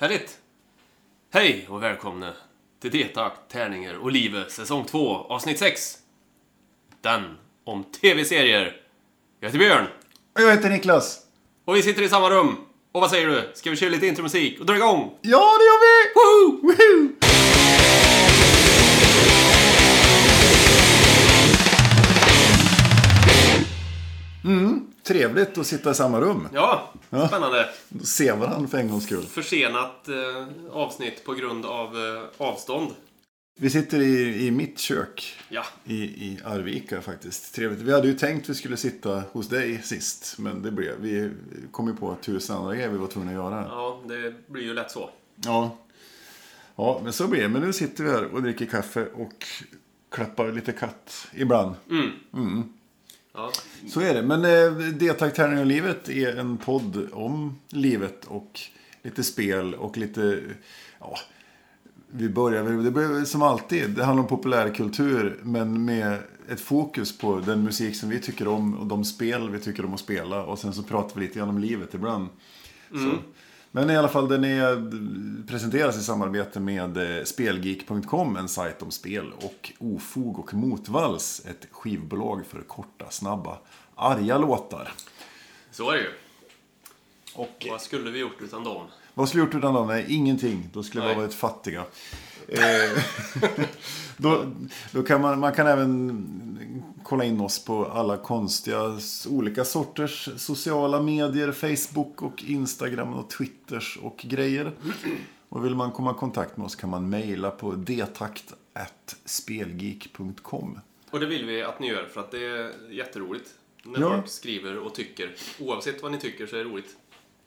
Härligt! Hej och välkomna till Detakt, Tärningar och Livet säsong 2 avsnitt 6. Den om TV-serier. Jag heter Björn Och jag heter Niklas. och vi sitter i samma rum. Och vad säger du? Ska vi köra lite intromusik och dra igång? Ja, det gör vi! Woo! Woohoo! Mm, trevligt att sitta i samma rum. Ja, spännande. Se varandra för en gångs skull. Försenat eh, avsnitt på grund av eh, avstånd. Vi sitter i, i mitt kök Ja, i, i Arvika faktiskt. Trevligt. Vi hade ju tänkt vi skulle sitta hos dig sist. Men det blev, vi kom ju på tusen andra grejer vi var tvungna att göra. ja, det blir ju lätt så. Ja. Ja, men så blir det. Men nu sitter vi här och dricker kaffe och klappar lite katt ibland. Ja, Så är det. Men eh, D-takt Tärning och livet är en podd om livet och lite spel och lite... Ja, vi börjar väl, det börjar som alltid. Det handlar om populärkultur men med ett fokus på den musik som vi tycker om och de spel vi tycker om att spela. Och sen så pratar vi lite grann om livet ibland. Så. Men i alla fall den är, presenteras i samarbete med eh, Spelgeek.com, en sajt om spel. Och Ofog och Motvalls, ett skivbolag för korta, snabba, arga låtar. så är det ju. Och Vad skulle vi gjort utan dem? vad skulle vi gjort utan dem? Nej, ingenting. Då skulle vi ha varit fattiga. Eh, då, då kan man, man kan även kolla in oss på alla konstiga olika sorters sociala medier. Facebook och Instagram och Twitters och grejer. Och vill man komma i kontakt med oss kan man mejla på detakt.spelgeek.com. Och det vill vi att ni gör för att det är jätteroligt. När Ja. folk skriver och tycker. Oavsett vad ni tycker så är det roligt.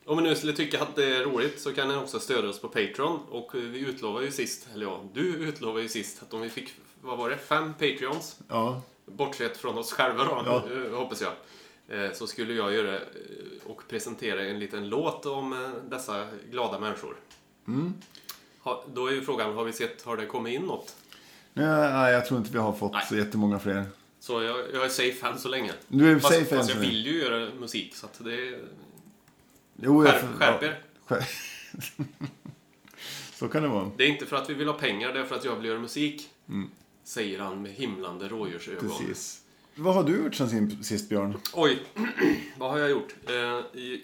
Om ni nu skulle tycka att det är roligt så kan ni också stödja oss på Patreon. Och vi utlovade ju sist, eller ja, du utlovade ju sist att om vi fick, vad var det, fem Patreons. Ja, Bortsett från oss själva då, Ja. eh, hoppas jag. eh, Så skulle jag göra eh, och presentera en liten låt om dessa glada människor. Mm. Då är ju frågan, har vi sett, har det kommit in något? Nej, jag tror inte vi har fått Nej. så jättemånga fler. Så jag, jag är safe än så länge. Du är Fast, safe än fast så jag länge. vill ju göra musik så att det... Jo, jag- Skärp, skärp er. Skär- Så kan det vara. Det är inte för att vi vill ha pengar, det är för att jag vill göra musik. Säger han med himlande rådjursögon. Mm. Precis. Vad har du gjort sen sist, Björn? Oj, vad har jag gjort? Eh, i,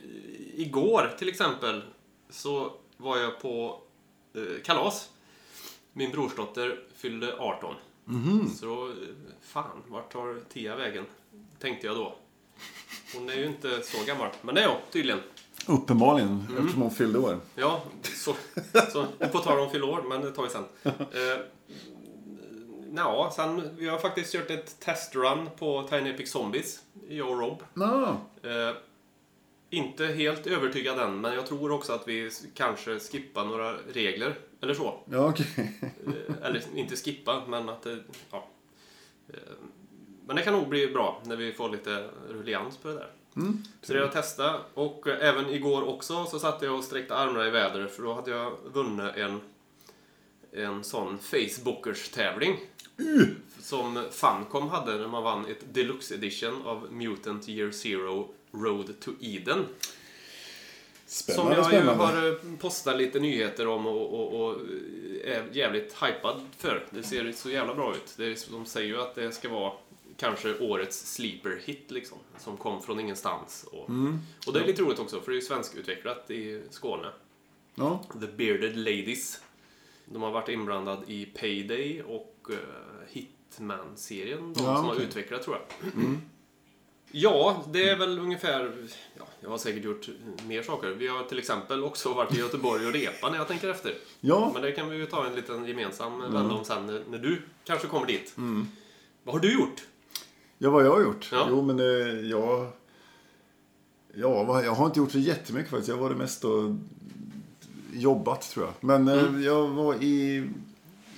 igår till exempel så var jag på eh, kalas. Min brorsdotter fyllde 18. Mhm. Så då, eh, fan, vart tar Tia vägen? Tänkte jag då. Hon är ju inte så gammal, men det är hon tydligen. Uppenbarligen, Mm. eftersom hon fyllde år. Ja, så, så på tal om fylla år, men det tar vi sen. Eh, ja, sen, vi har faktiskt kört ett testrun på Tiny Epic Zombies, jag och Rob. No. Eh, inte helt övertygad än, men jag tror också att vi kanske skippar några regler. Eller så. Ja, okej. Eh, eller inte skippa, men att det... Ja. Eh, men det kan nog bli bra när vi får lite rullians på det där. Mm. Så det har jag testat. Och eh, även igår också så satt jag och sträckte armarna i vädret för då hade jag vunnit en, en sån Facebookers tävling. Som Funcom hade när man vann ett deluxe edition av Mutant Year Zero Road to Eden. Som Spännande, jag ju spännande. har eh, postat lite nyheter om och, och, och är jävligt hypad för. Det ser så jävla bra ut. Det är, de säger ju att det ska vara kanske årets sleeper hit liksom. Som kom från ingenstans. Och, Mm. och det är lite roligt också för det är ju svenskutvecklat i Skåne. Ja. The Bearded Ladies. De har varit inblandad i Payday och uh, Hitman-serien. De Ja, som har okej. utvecklat tror jag. Ja, det är väl ungefär... Ja, jag har säkert gjort mer saker. Vi har till exempel också varit i Göteborg och repa när jag tänker efter. ja. Men det kan vi ju ta en liten gemensam vända om sen när, när du kanske kommer dit. Mm. Vad har du gjort? Ja, vad jag har gjort? Ja. Jo, men eh, jag... Ja, vad- jag har inte gjort så jättemycket faktiskt. Jag har varit mest och jobbat, tror jag. Men eh, Mm. jag var i,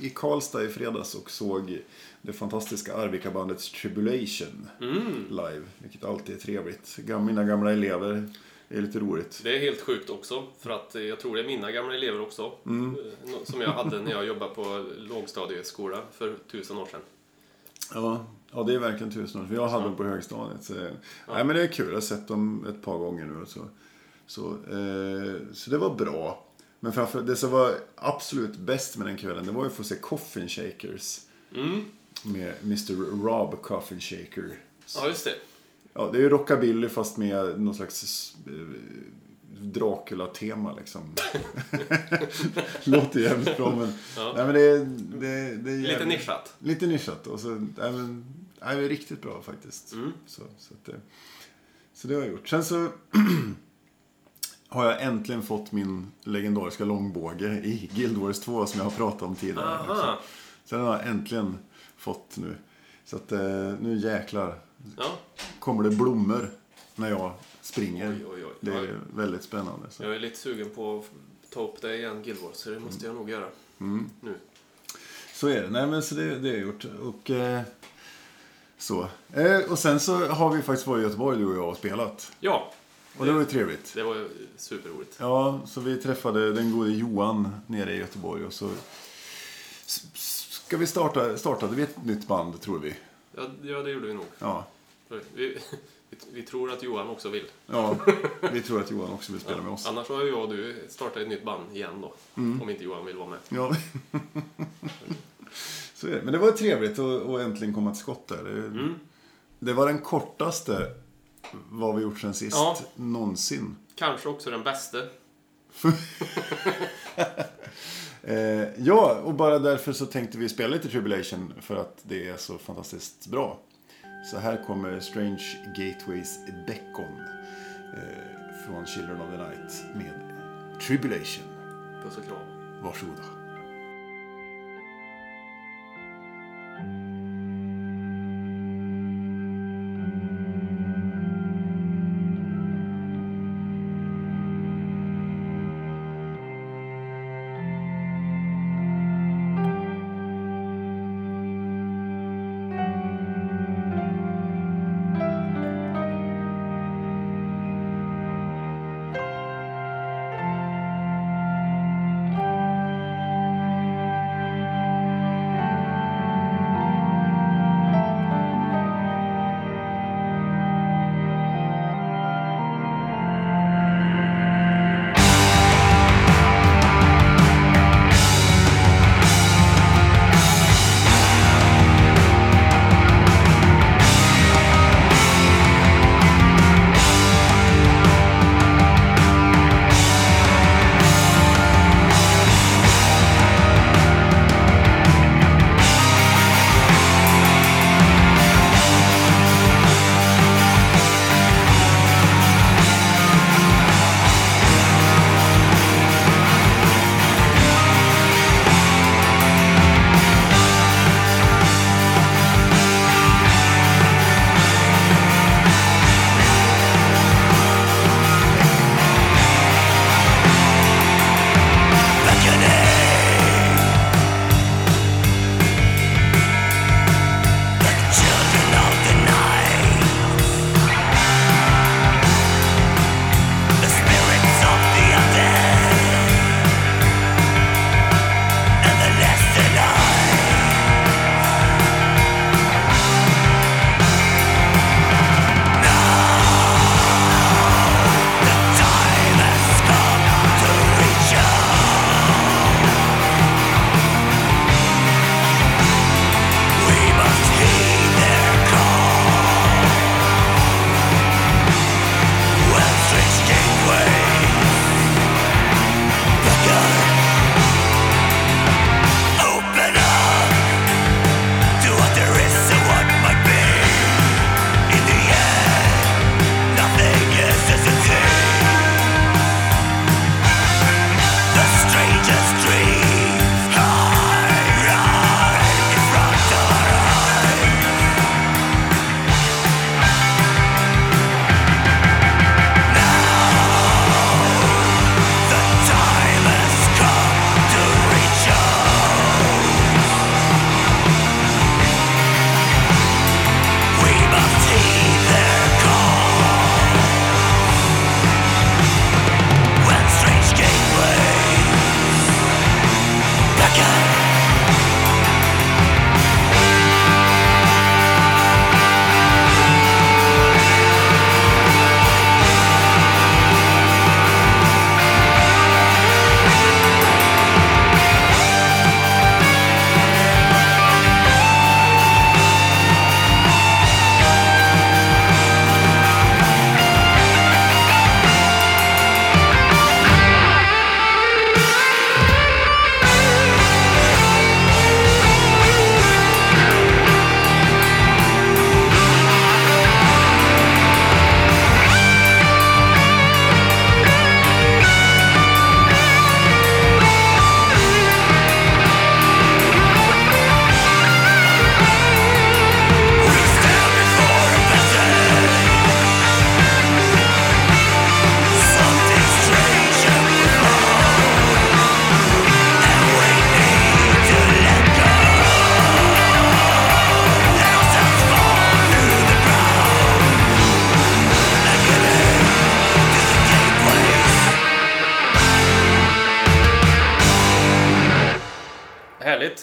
i Karlstad i fredags och såg det fantastiska Arvika-bandet Tribulation Mm. live. Vilket alltid är trevligt. Mina gamla elever. Det är lite roligt. Det är helt sjukt också, för att eh, jag tror det är mina gamla elever också. Mm. eh, Som jag hade när jag jobbade på lågstadieskola för tusen år sedan. Ja, ja det är verkligen tusen år. För jag hade dem på högstadiet. Så, Nej, men det är kul. Jag har sett dem ett par gånger nu. och Så, så, eh, så det var bra. Men framför det som var absolut bäst med den kvällen, det var ju att få se Coffin Shakers. Mm. Med Mr. Rob Coffin Shaker. Ja, just det. Ja, det är ju rockabilly fast med någon slags eh, Dracula-tema liksom. Låter jävligt bra men... Ja. Nej, men det, det, det är Lite jävligt- nischat. Lite nischat. Och så, nej, men, nej, det är riktigt bra faktiskt. Mm. Så, så, att, det- så det har jag gjort. Sen så har jag äntligen fått min legendariska långbåge i Guild Wars 2 som jag har pratat om tidigare. Aha. Så den har jag äntligen fått nu. Så att eh, nu jäklar Ja. kommer det blommor när jag springer. Oj, oj, oj. Det är väldigt spännande. Så. Jag är lite sugen på att ta upp det igen, Guild Wars, så det måste jag nog göra. Mm. Nu. Så är det. Nej, men så det, det har jag gjort. Och, eh, så. Eh, och sen så har vi faktiskt varit i Göteborg, du och jag, och spelat. Ja, Och det var ju trevligt. det var ju superroligt. Ja, så vi träffade den gode Johan nere i Göteborg och så ska vi starta, startade vi ett nytt band, tror vi. Ja, ja det gjorde vi nog. Ja, Vi, vi, tror att Johan också vill. ja vi tror att Johan också vill spela med oss. Annars har ju jag och du startat ett nytt band igen då. Mm. Om inte Johan vill vara med. Ja. så är det. Men det var trevligt att, att äntligen komma till skott där. Det, Mm. det var den kortaste vad vi gjort sen sist Ja. någonsin. Kanske också den bästa. Eh, ja, och bara därför så tänkte vi spela lite Tribulation för att det är så fantastiskt bra. Så här kommer Strange Gateways Beckon eh, från Children of the Night med Tribulation. Puss och kram. Varsågoda.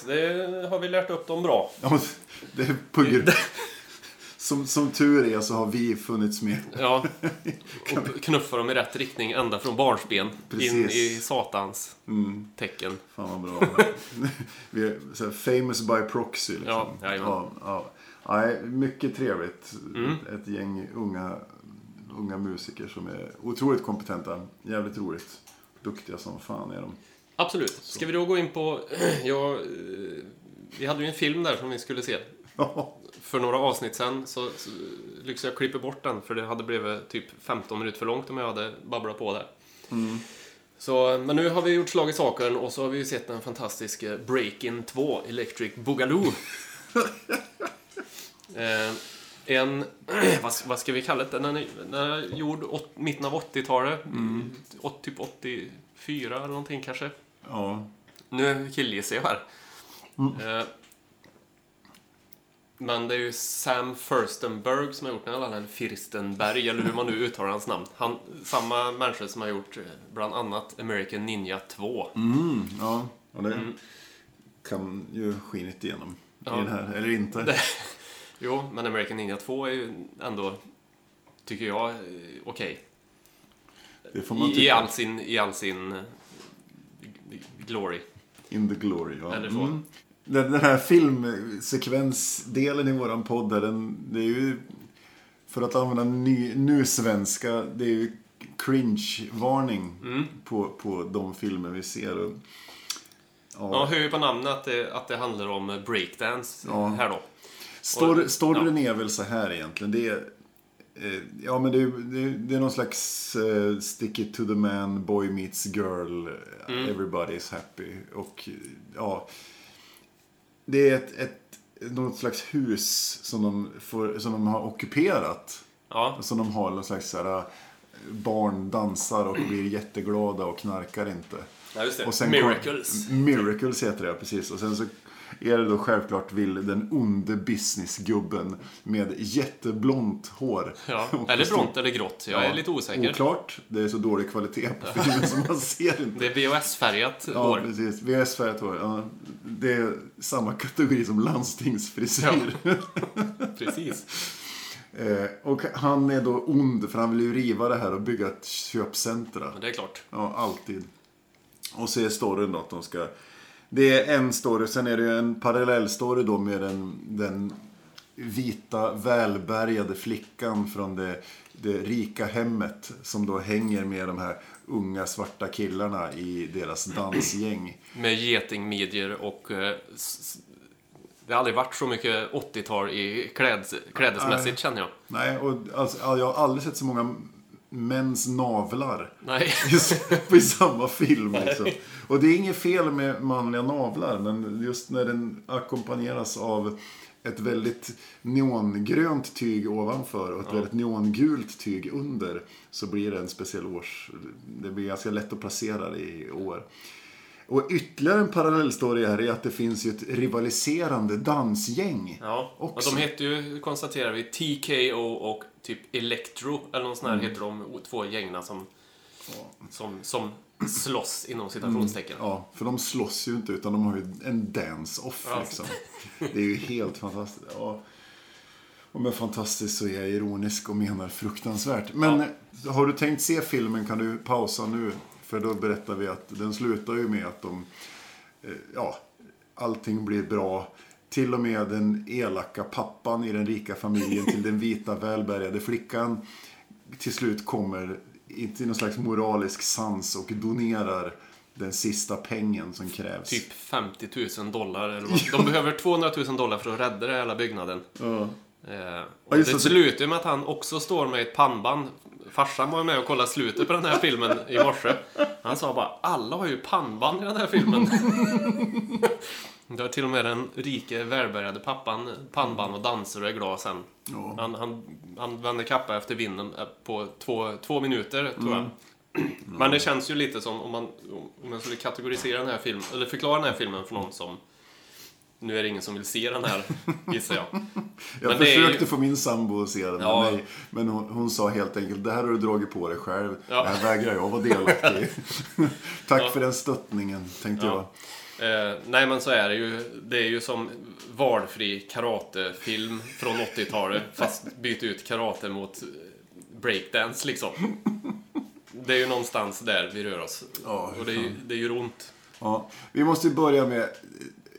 Härligt, det har vi lärt upp dem bra. Ja, det är på grund... Som, som tur är så har vi funnits med. Ja, och knuffa dem i rätt riktning ända från barnsben in Precis. Mm. i satans tecken. Fan vad bra. vi är så famous by proxy. Liksom. Ja, ja, ja. Nej, mycket trevligt. Mm. Ett gäng unga, unga musiker som är otroligt kompetenta. Jävligt roligt. Duktiga som fan är de. Absolut. Ska vi då gå in på... Ja, eh, vi hade ju en film där som vi skulle se. För några avsnitt sen så, så lyckades jag klippa bort den för det hade blivit typ 15 minuter för långt om jag hade babblat på där. Så, men nu har vi gjort slag i saken och så har vi ju sett den fantastiska Breakin 2 Electric Boogaloo. eh, en, vad, vad ska vi kalla det? Den är, den är gjord åt, mitten av 80-talet. Åt, typ 84 eller någonting kanske. Ja. Nu killgissar jag här. Eh, men det är ju Sam Furstenberg som har gjort den, eller Firstenberg, eller hur man nu uttalar hans namn. Han, samma människa som har gjort eh, bland annat American Ninja 2. Mm, ja. Och det kan ju skinit igenom Ja. i den här, eller inte. Jo, men American Ninja 2 är ju ändå, tycker jag, eh, okej. Man I, I all sin, i all sin glory. In the glory, ja. Eller så. Mm. Den, den här filmsekvensdelen i våran podd, där, den, det är ju, för att använda ny, nu svenska, det är ju cringe-varning Mm. på, på de filmer vi ser. Och, ja. Ja, hör ju på namnet att det, att det handlar om breakdance Ja. här då. Storyn är väl så här egentligen. Det är, ja, men det, är- det, är- någon slags eh, stick it to the man, boy meets girl, Mm. everybody is happy. Och eh, ja, det är ett, ett, något slags hus som de, får, som de har ockuperat. Ja, Som de har någon slags så eh, barn dansar och blir jätteglada och knarkar inte. ja just det. Och sen Miracles. Kom, miracles heter det, precis. Och sen så är det då självklart vill den onde businessgubben med jätteblont hår. Ja, eller bront eller grått. Jag är Ja, lite osäker. Oklart. Det är så dålig kvalitet på filmen som man ser inte. Det är VHS-färgat Ja, hår. precis. VHS-färgat hår. Ja, det är samma kategori som landstingsfrisyr. Precis. Eh, och han är då ond för han vill ju riva det här och bygga ett köpcentra. Men det är klart. Ja, alltid. Och så är storyn då att de ska... Det är en story, sen är det ju en parallellstory då med den, den vita välbärgade flickan från det, det rika hemmet som då hänger med de här unga svarta killarna i deras dansgäng. Med getingmidjor och... eh, Det har aldrig varit så mycket 80-tal i kläds, klädesmässigt känner jag. Nej, och alltså, jag har aldrig sett så många mäns navlar i, i samma film. Liksom. Och det är inget fel med manliga navlar, men just när den ackompanjeras av ett väldigt neongrönt tyg ovanför och ett väldigt neongult tyg under så blir det en speciell års... Det blir ganska lätt att placera det i år. Och ytterligare en parallellstory här är att det finns ju ett rivaliserande dansgäng. Ja, och Också. de heter ju, konstaterar vi, TKO och typ Electro, eller någon sån här Mm. heter de två gängen som, som, som slåss inom citationstecken. Ja, för de slåss ju inte utan de har ju en dance-off Ja. liksom. Det är ju helt fantastiskt. Ja. Och med fantastiskt så är jag ironisk och menar fruktansvärt. Men har du tänkt se filmen kan du pausa nu. För då berättar vi att den slutar ju med att de, eh, ja, allting blir bra. Till och med den elaka pappan i den rika familjen till den vita välbärgade flickan till slut kommer i- till någon slags moralisk sans och donerar den sista pengen som krävs. Typ 50 000 dollar. Eller vad. De behöver 200 000 dollar för att rädda den hela byggnaden. Ja. Eh, och Ja, det slutar med att han också står med ett pannband. Farsan var med och kollade slutet på den här filmen i morse. Han sa bara alla har ju pannband i den här filmen. Det har till och med den rike välbärgade pappan pannband och dansar och är glad sen. Ja. Han, han, han vänder kappa efter vinden eh, på två, två minuter, tror jag. Men det känns ju lite som om man, om man skulle kategorisera den här filmen, eller förklara den här filmen för någon som Nu är det ingen som vill se den här, gissar jag. Jag Men är försökte ju- få min sambo att se den, Ja. men, nej, men hon, hon sa helt enkelt det här har du dragit på dig själv. Ja. Det här vägrar jag vara delaktig i. Tack Ja. för den stöttningen, tänkte Ja. jag. Eh, nej men så är det ju. Det är ju som valfri karatefilm från 80-talet. Fast byt ut karate mot eh, breakdance liksom. Det är ju någonstans där vi rör oss. Ja, Och det, är ju- det gör ont. Ja, vi måste ju börja med,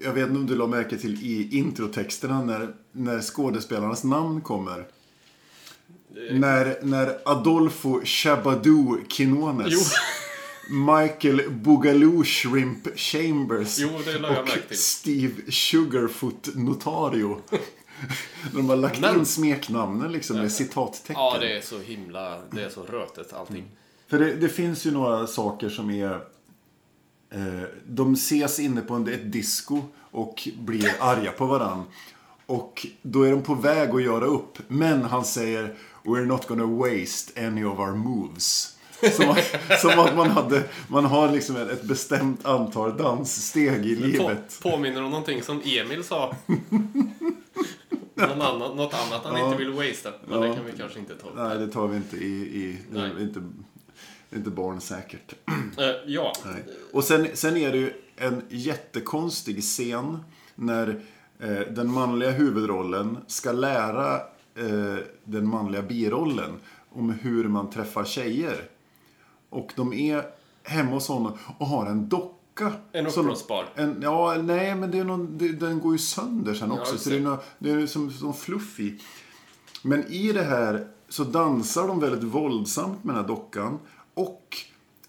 jag vet inte om du la märke till i introtexterna när, när skådespelarnas namn kommer. När, när Adolfo Chabadou Quinones, Jo. Michael Boogaloo Shrimp Chambers Jo, och. Steve Sugarfoot Notario. De har lagt Men- in smeknamnen liksom med citattecken. Ja, det är så himla... Det är så rötet allting. För det, det finns ju några saker som är... Eh, de ses inne på ett disco och blir arga på varann. Och då är de på väg att göra upp. Men han säger We're not gonna waste any of our moves. Som, som att man, hade, man har liksom ett, bestämt antal danssteg i På, livet. påminner om någonting som Emil sa. Någon annan, något annat han Ja. inte vill wastea. Men Ja. det kan vi kanske inte ta upp. Nej, det tar vi inte i... i Nej. inte, inte barnsäkert. Eh, ja. Nej. Och sen, sen är det ju en jättekonstig scen när eh, den manliga huvudrollen ska lära eh, den manliga birollen om hur man träffar tjejer. Och de är hemma hos honom och har en docka. En uppblåsbar. Ja, nej, men det är någon, det, den går ju sönder sen Ja, också. just så det är, det. nå- det är som, som fluff i. Men i det här så dansar de väldigt våldsamt med den här dockan. Och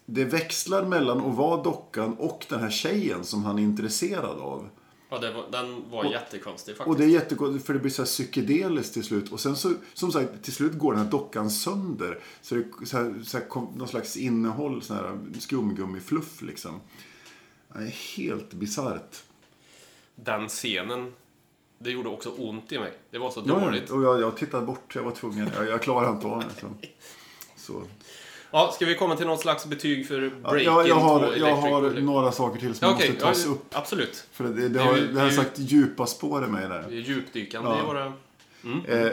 det växlar mellan att vara dockan och den här tjejen som han är intresserad av. ja var, den var jättekonstig faktiskt. Och det är jättegott för det blir så här psykedeliskt till slut. Och sen så, som sagt, till slut går den här dockan sönder. Så det är så här, så här, kom- någon slags innehåll, sån här skumgummifluff liksom. Det är helt bisarrt. Den scenen, det gjorde också ont i mig. Det var så Ja, dåligt. och jag, jag tittade bort, jag var tvungen. Jag, jag klarade inte av det. Så. Så. Ja, ska vi komma till något slags betyg för Ja, Breaking jag, har, 2 jag har några saker till som Ja, Okej, måste tas ja, upp. absolut. För det, det, Det har, det har sagt djupa spår i mig där. Det är djupdykande Ja. i våra... Eh,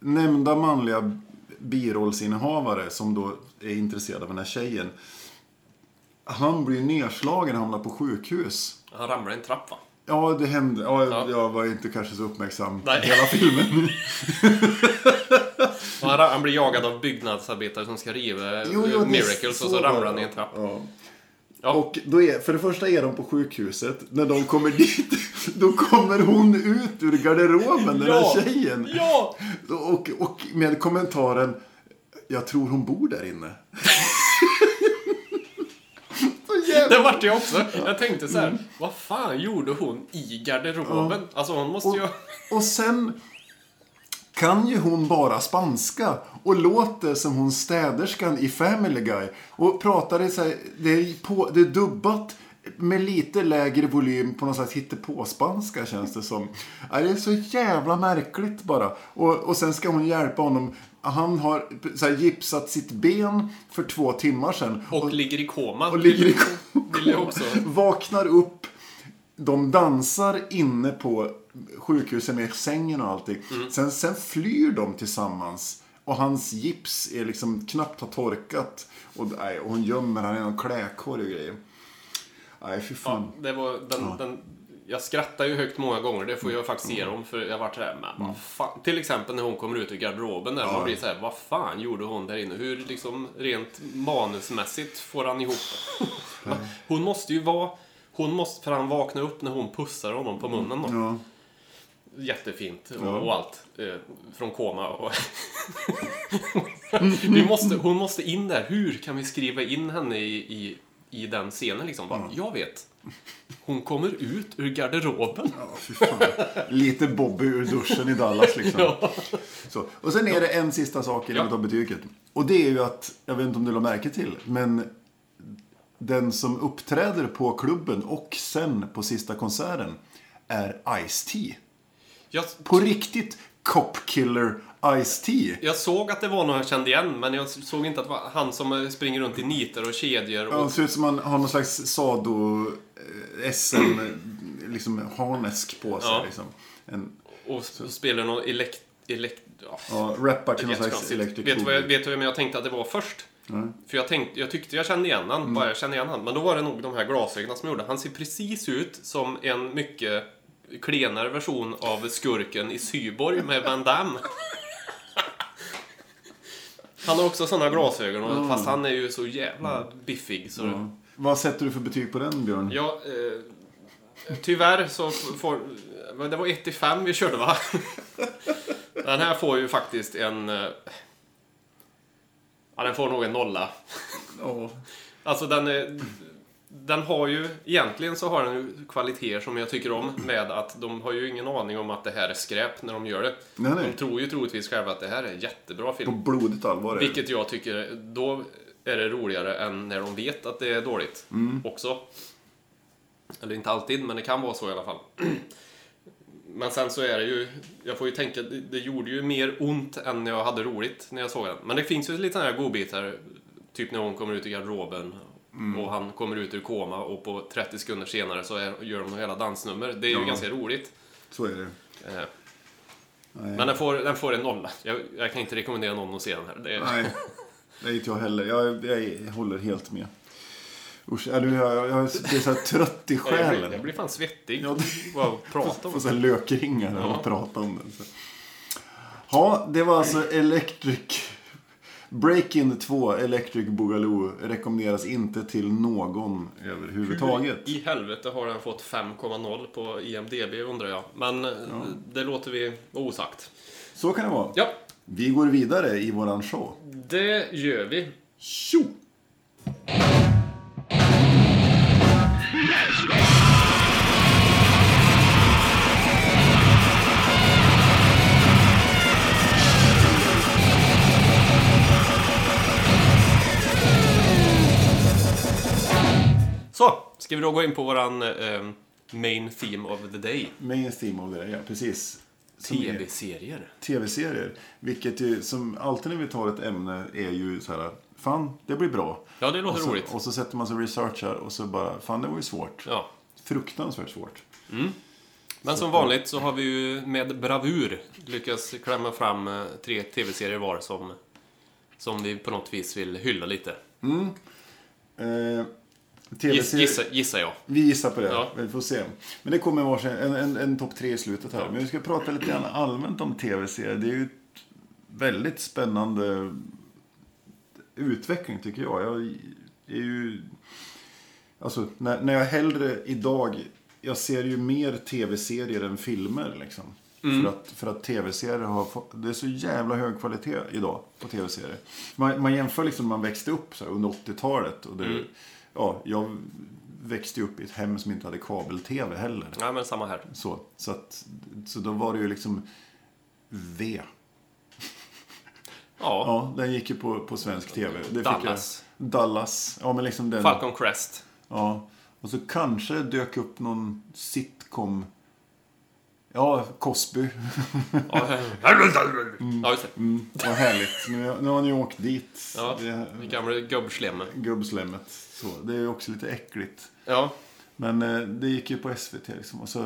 nämnda manliga birollsinnehavare som då är intresserad av den här tjejen. Han blir nedslagen och hamnar på sjukhus. Han ramlar i en trapp va? Ja, det hände. Ja, Ja. Jag var inte kanske så uppmärksam Nej. hela filmen. Och Han, han blir jagad av byggnadsarbetare som ska riva Jo, jo, Miracles och så ramlar han i en trapp. Ja. Ja. Och då är, för det första är de på sjukhuset. När de kommer dit, då kommer hon ut ur garderoben, den Ja. här tjejen. Ja! Och, och med kommentaren, jag tror hon bor där inne. Det vart jag också. Jag tänkte så här, vad fan gjorde hon i garderoben? Alltså hon måste ju... Och sen kan ju hon bara spanska och låter som hon städerskan i Family Guy. Och pratar i så här, det, är på, det är dubbat med lite lägre volym på någon slags hittepå-spanska känns det som. Ja, Det är så jävla märkligt bara. Och, och sen ska hon hjälpa honom. Han har så här, gipsat sitt ben för två timmar sedan. Och ligger i koma. och ligger i Vill jag också. Vaknar upp. De dansar inne på sjukhuset med sängen och allting. Mm. Sen, sen flyr de tillsammans. Och hans gips är liksom knappt har torkat. Och, nej, och hon gömmer han i någon klädkorg och grejer. Nej, fy fan. Ja, det var den, den, jag skrattar ju högt många gånger, det får jag faktiskt ge dem. För jag vart såhär, men Mm. vad fan. Till exempel när hon kommer ut ur garderoben där. Man blir såhär, vad fan gjorde hon där inne? Hur liksom rent manusmässigt får han ihop det? Hon måste ju vara... Hon måste, för han vaknar upp när hon pussar honom på munnen då. Ja. Jättefint och, Ja. och allt. Eh, från koma och... vi måste, hon måste in där. Hur kan vi skriva in henne i, i, i den scenen liksom? Bara, Jag vet. Hon kommer ut ur garderoben. Ja. Lite Bobby ur duschen i Dallas liksom. Ja. Så. Och sen är det en sista sak innan Ja. vi tar betyget. Och det är ju att, jag vet inte om du la märke till, men den som uppträder på klubben och sen på sista konserten är Ice-T. Jag, På riktigt Cop Killer Ice-T. jag såg att det var någon jag kände igen, men jag såg inte att det var han som springer runt i nitar och kedjor. Ja, Och, Han ser ut som han har någon slags sado eh, liksom harnesk på sig. Ja. Liksom. En, Och spelar någon elekt... elekt ja. ja, rappar till någon slags electric Vet du vad jag, boogie. vet du vem jag tänkte att det var först? Nej. För jag, tänkte, jag tyckte jag kände igen han, Mm. bara jag kände igen han. Men då var det nog de här glasögonen som gjorde. Han ser precis ut som en mycket klenare version av skurken i Syborg med Van Damme. Han har också sådana glasögon, och- fast han är ju så jävla biffig. Så Ja. Vad sätter du för betyg på den, Björn? Ja, eh, tyvärr så får... Men det var 1 till 5 vi körde va? Den här får ju faktiskt en... eh, Ja, den får nog en nolla. Ja. Alltså den är... Den har ju, egentligen så har den ju kvaliteter som jag tycker om med att de har ju ingen aning om att det här är skräp när de gör det. Nej, nej. De tror ju troligtvis själva att det här är en jättebra På film. blodigt allvar är det. Vilket jag tycker, då är det roligare än när de vet att det är dåligt Mm. också. Eller inte alltid, men det kan vara så i alla fall. Men sen så är det ju, jag får ju tänka, det, det gjorde ju mer ont än när jag hade roligt när jag såg den. Men det finns ju lite sådana här godbitar, typ när hon kommer ut i garderoben Mm. och han kommer ut ur koma och på 30 sekunder senare så är, gör de hela dansnummer. Det är ju Ja. ganska roligt. Så är det. Eh. Men den får, den får en nolla. Jag, jag kan inte rekommendera någon att se den här. Det är, Nej, det är inte jag heller. Jag, jag håller helt med. Usch, är du, jag, jag är så trött i jag, blir, jag själen. blir fan svettig Ja, bara att prata om Får det. här lökringar när Ja. man pratar om den. Så. Ja, det var alltså Electric... Break-In 2, Electric Boogaloo, rekommenderas inte till någon överhuvudtaget. I helvete har den fått 5,0 på IMDB undrar jag. Men eh, det låter vi osagt. Så kan det vara. Ja, Vi går vidare i våran show. det gör vi. Tjo! Så, ska vi då gå in på våran eh, main theme of the day. Main theme of det, ja precis. Som är- TV-serier. tv-serier. Vilket ju, som alltid när vi tar ett ämne är ju så här, fan, det blir bra. Ja, det låter och så, roligt. Och så sätter man sig och researchar och så bara, fan det var ju svårt. Ja. Fruktansvärt svårt. Men som vanligt så har vi ju med bravur lyckats klämma fram eh, tre TV-serier var som, som vi på något vis vill hylla lite. Eh, Giss, tv-serier, gissa, gissar jag. vi gissar på det, Ja. vi får se. Men det kommer varsin, en, en, en topp tre i slutet här. Men vi ska prata lite grann allmänt om tv-serier. Det är ju ett väldigt spännande utveckling tycker jag. Jag är ju... Alltså, när, när jag hellre idag... Jag ser ju mer tv-serier än filmer liksom. För att, för att tv-serier har fått, Det är så jävla hög kvalitet idag på tv-serier. Man, man jämför liksom när man växte upp så här, under 80-talet. Och det, ja, jag växte ju upp i ett hem som inte hade kabel-tv heller. Ja, men samma här. Så, så, att, så då var det ju liksom V. Ja, Ja, den gick ju på, på svensk tv. Det Dallas. Jag, Dallas. Ja, men liksom den. Falcon Crest. Ja. Och så kanske dök upp någon sitcom. Ja, Cosby. Ja, ja just det. Mm, vad härligt. Nu, nu har ni åkt dit. Ja, Det, gamla gubbslemme. gubbslemmet. Så, det är ju också lite äckligt. Ja, Men eh, det gick ju på SVT liksom. Och så,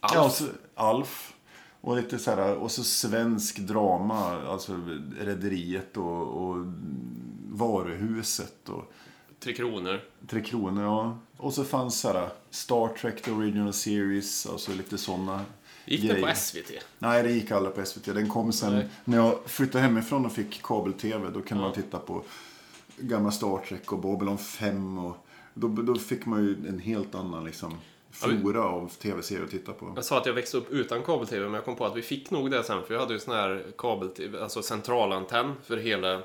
Alf. Ja, och så, Alf. Och lite så här, och så svensk drama. Alltså Rederiet och, och Varuhuset och Tre Kronor. Tre Kronor. Ja. Och så fanns så här Star Trek The Original Series. Alltså lite sådana Gick det på SVT? Nej, det gick aldrig på SVT. Den kom sen Nej. när jag flyttade hemifrån och fick kabel-tv. Då kunde man titta på gamla Star Trek och Babylon 5. Och då, då fick man ju en helt annan liksom, flora av tv-serier att titta på. Jag sa att jag växte upp utan kabel-tv, men jag kom på att vi fick nog det sen. För jag hade ju sån här kabel-tv, alltså centralantenn för hela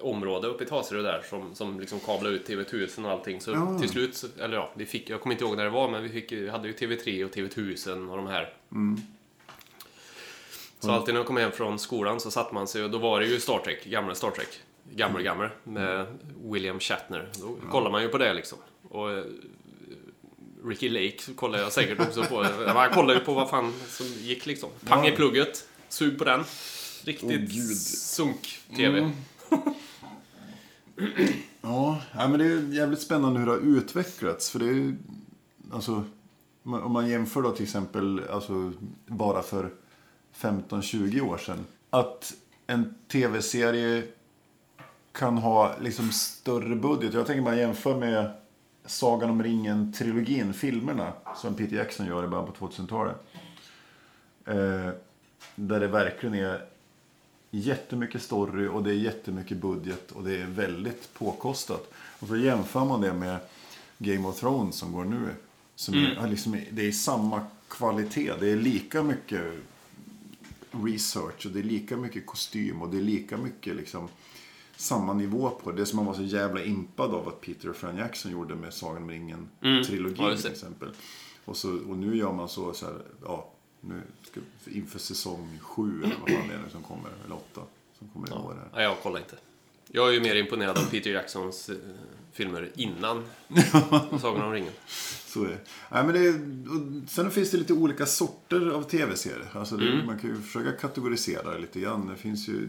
område uppe i Taserud där som, som liksom kablade ut TV1000 och allting. Så Ja. till slut, eller ja, vi fick, jag kommer inte ihåg när det var, men vi fick, ju- hade ju TV3 och TV1000 och de här. Så alltid när jag kom hem från skolan så satt man sig och då var det ju Star Trek, gamla Star Trek. Gammal, gammal. Med William Shatner. Då kollar man ju på det liksom. Och eh, Ricky Lake kollar jag säkert också på. Ja, Man kollar ju på vad fan som gick liksom. Pang i plugget. Sug på den. Riktigt gud. sunk-TV. Mm. Ja, men det är ju jävligt spännande hur det har utvecklats. För det är ju, alltså, Om man jämför då till exempel, alltså bara för 15-20 år sedan. Att en tv-serie kan ha liksom större budget. Jag tänker bara jämför med Sagan om ringen-trilogin, filmerna, som Peter Jackson gör i början på 2000-talet. Eh, där det verkligen är jättemycket story och det är jättemycket budget och det är väldigt påkostat. Och så jämför man det med Game of Thrones som går nu. Som är, liksom, det är samma kvalitet. Det är lika mycket research och det är lika mycket kostym och det är lika mycket liksom samma nivå på det. Som man var så jävla impad av att Peter och Fran Jackson gjorde med Sagan om ringen-trilogin just till exempel. Och, så, och nu gör man så, så här, ja, nu ska, inför säsong sju eller vad fan det är nu som kommer, eller åtta, som kommer i år här. Nej, jag kollar inte. Jag är ju mer imponerad av Peter Jacksons eh, filmer innan Sagan om ringen. Så är det. Nej, men det och sen finns det lite olika sorter av tv-serier. Alltså det, Mm. Man kan ju försöka kategorisera det lite grann. Det finns ju,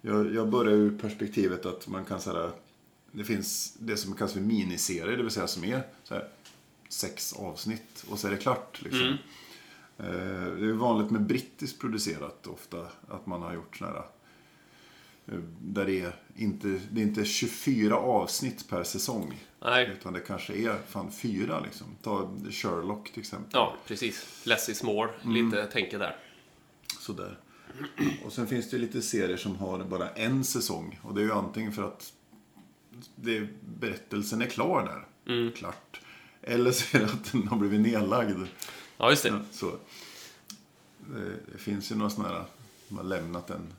jag, jag börjar ur perspektivet att man kan säga det finns det som kallas för miniserier, det vill säga som är så här, sex avsnitt och så är det klart. Liksom. Mm. Eh, Det är vanligt med brittiskt producerat ofta att man har gjort sådana här eh, där det är inte, det är inte 24 avsnitt per säsong. Nej, Utan det kanske är fan fyra liksom. Ta Sherlock till exempel. ja, precis. Less is more. Lite tänker där. Sådär. Och sen finns det lite serier som har bara en säsong. Och det är ju antingen för att det, berättelsen är klar där. Klart. Eller så är det att den har blivit nedlagd. Ja, just det. Så. Det, finns ju några sådana här, som har lämnat den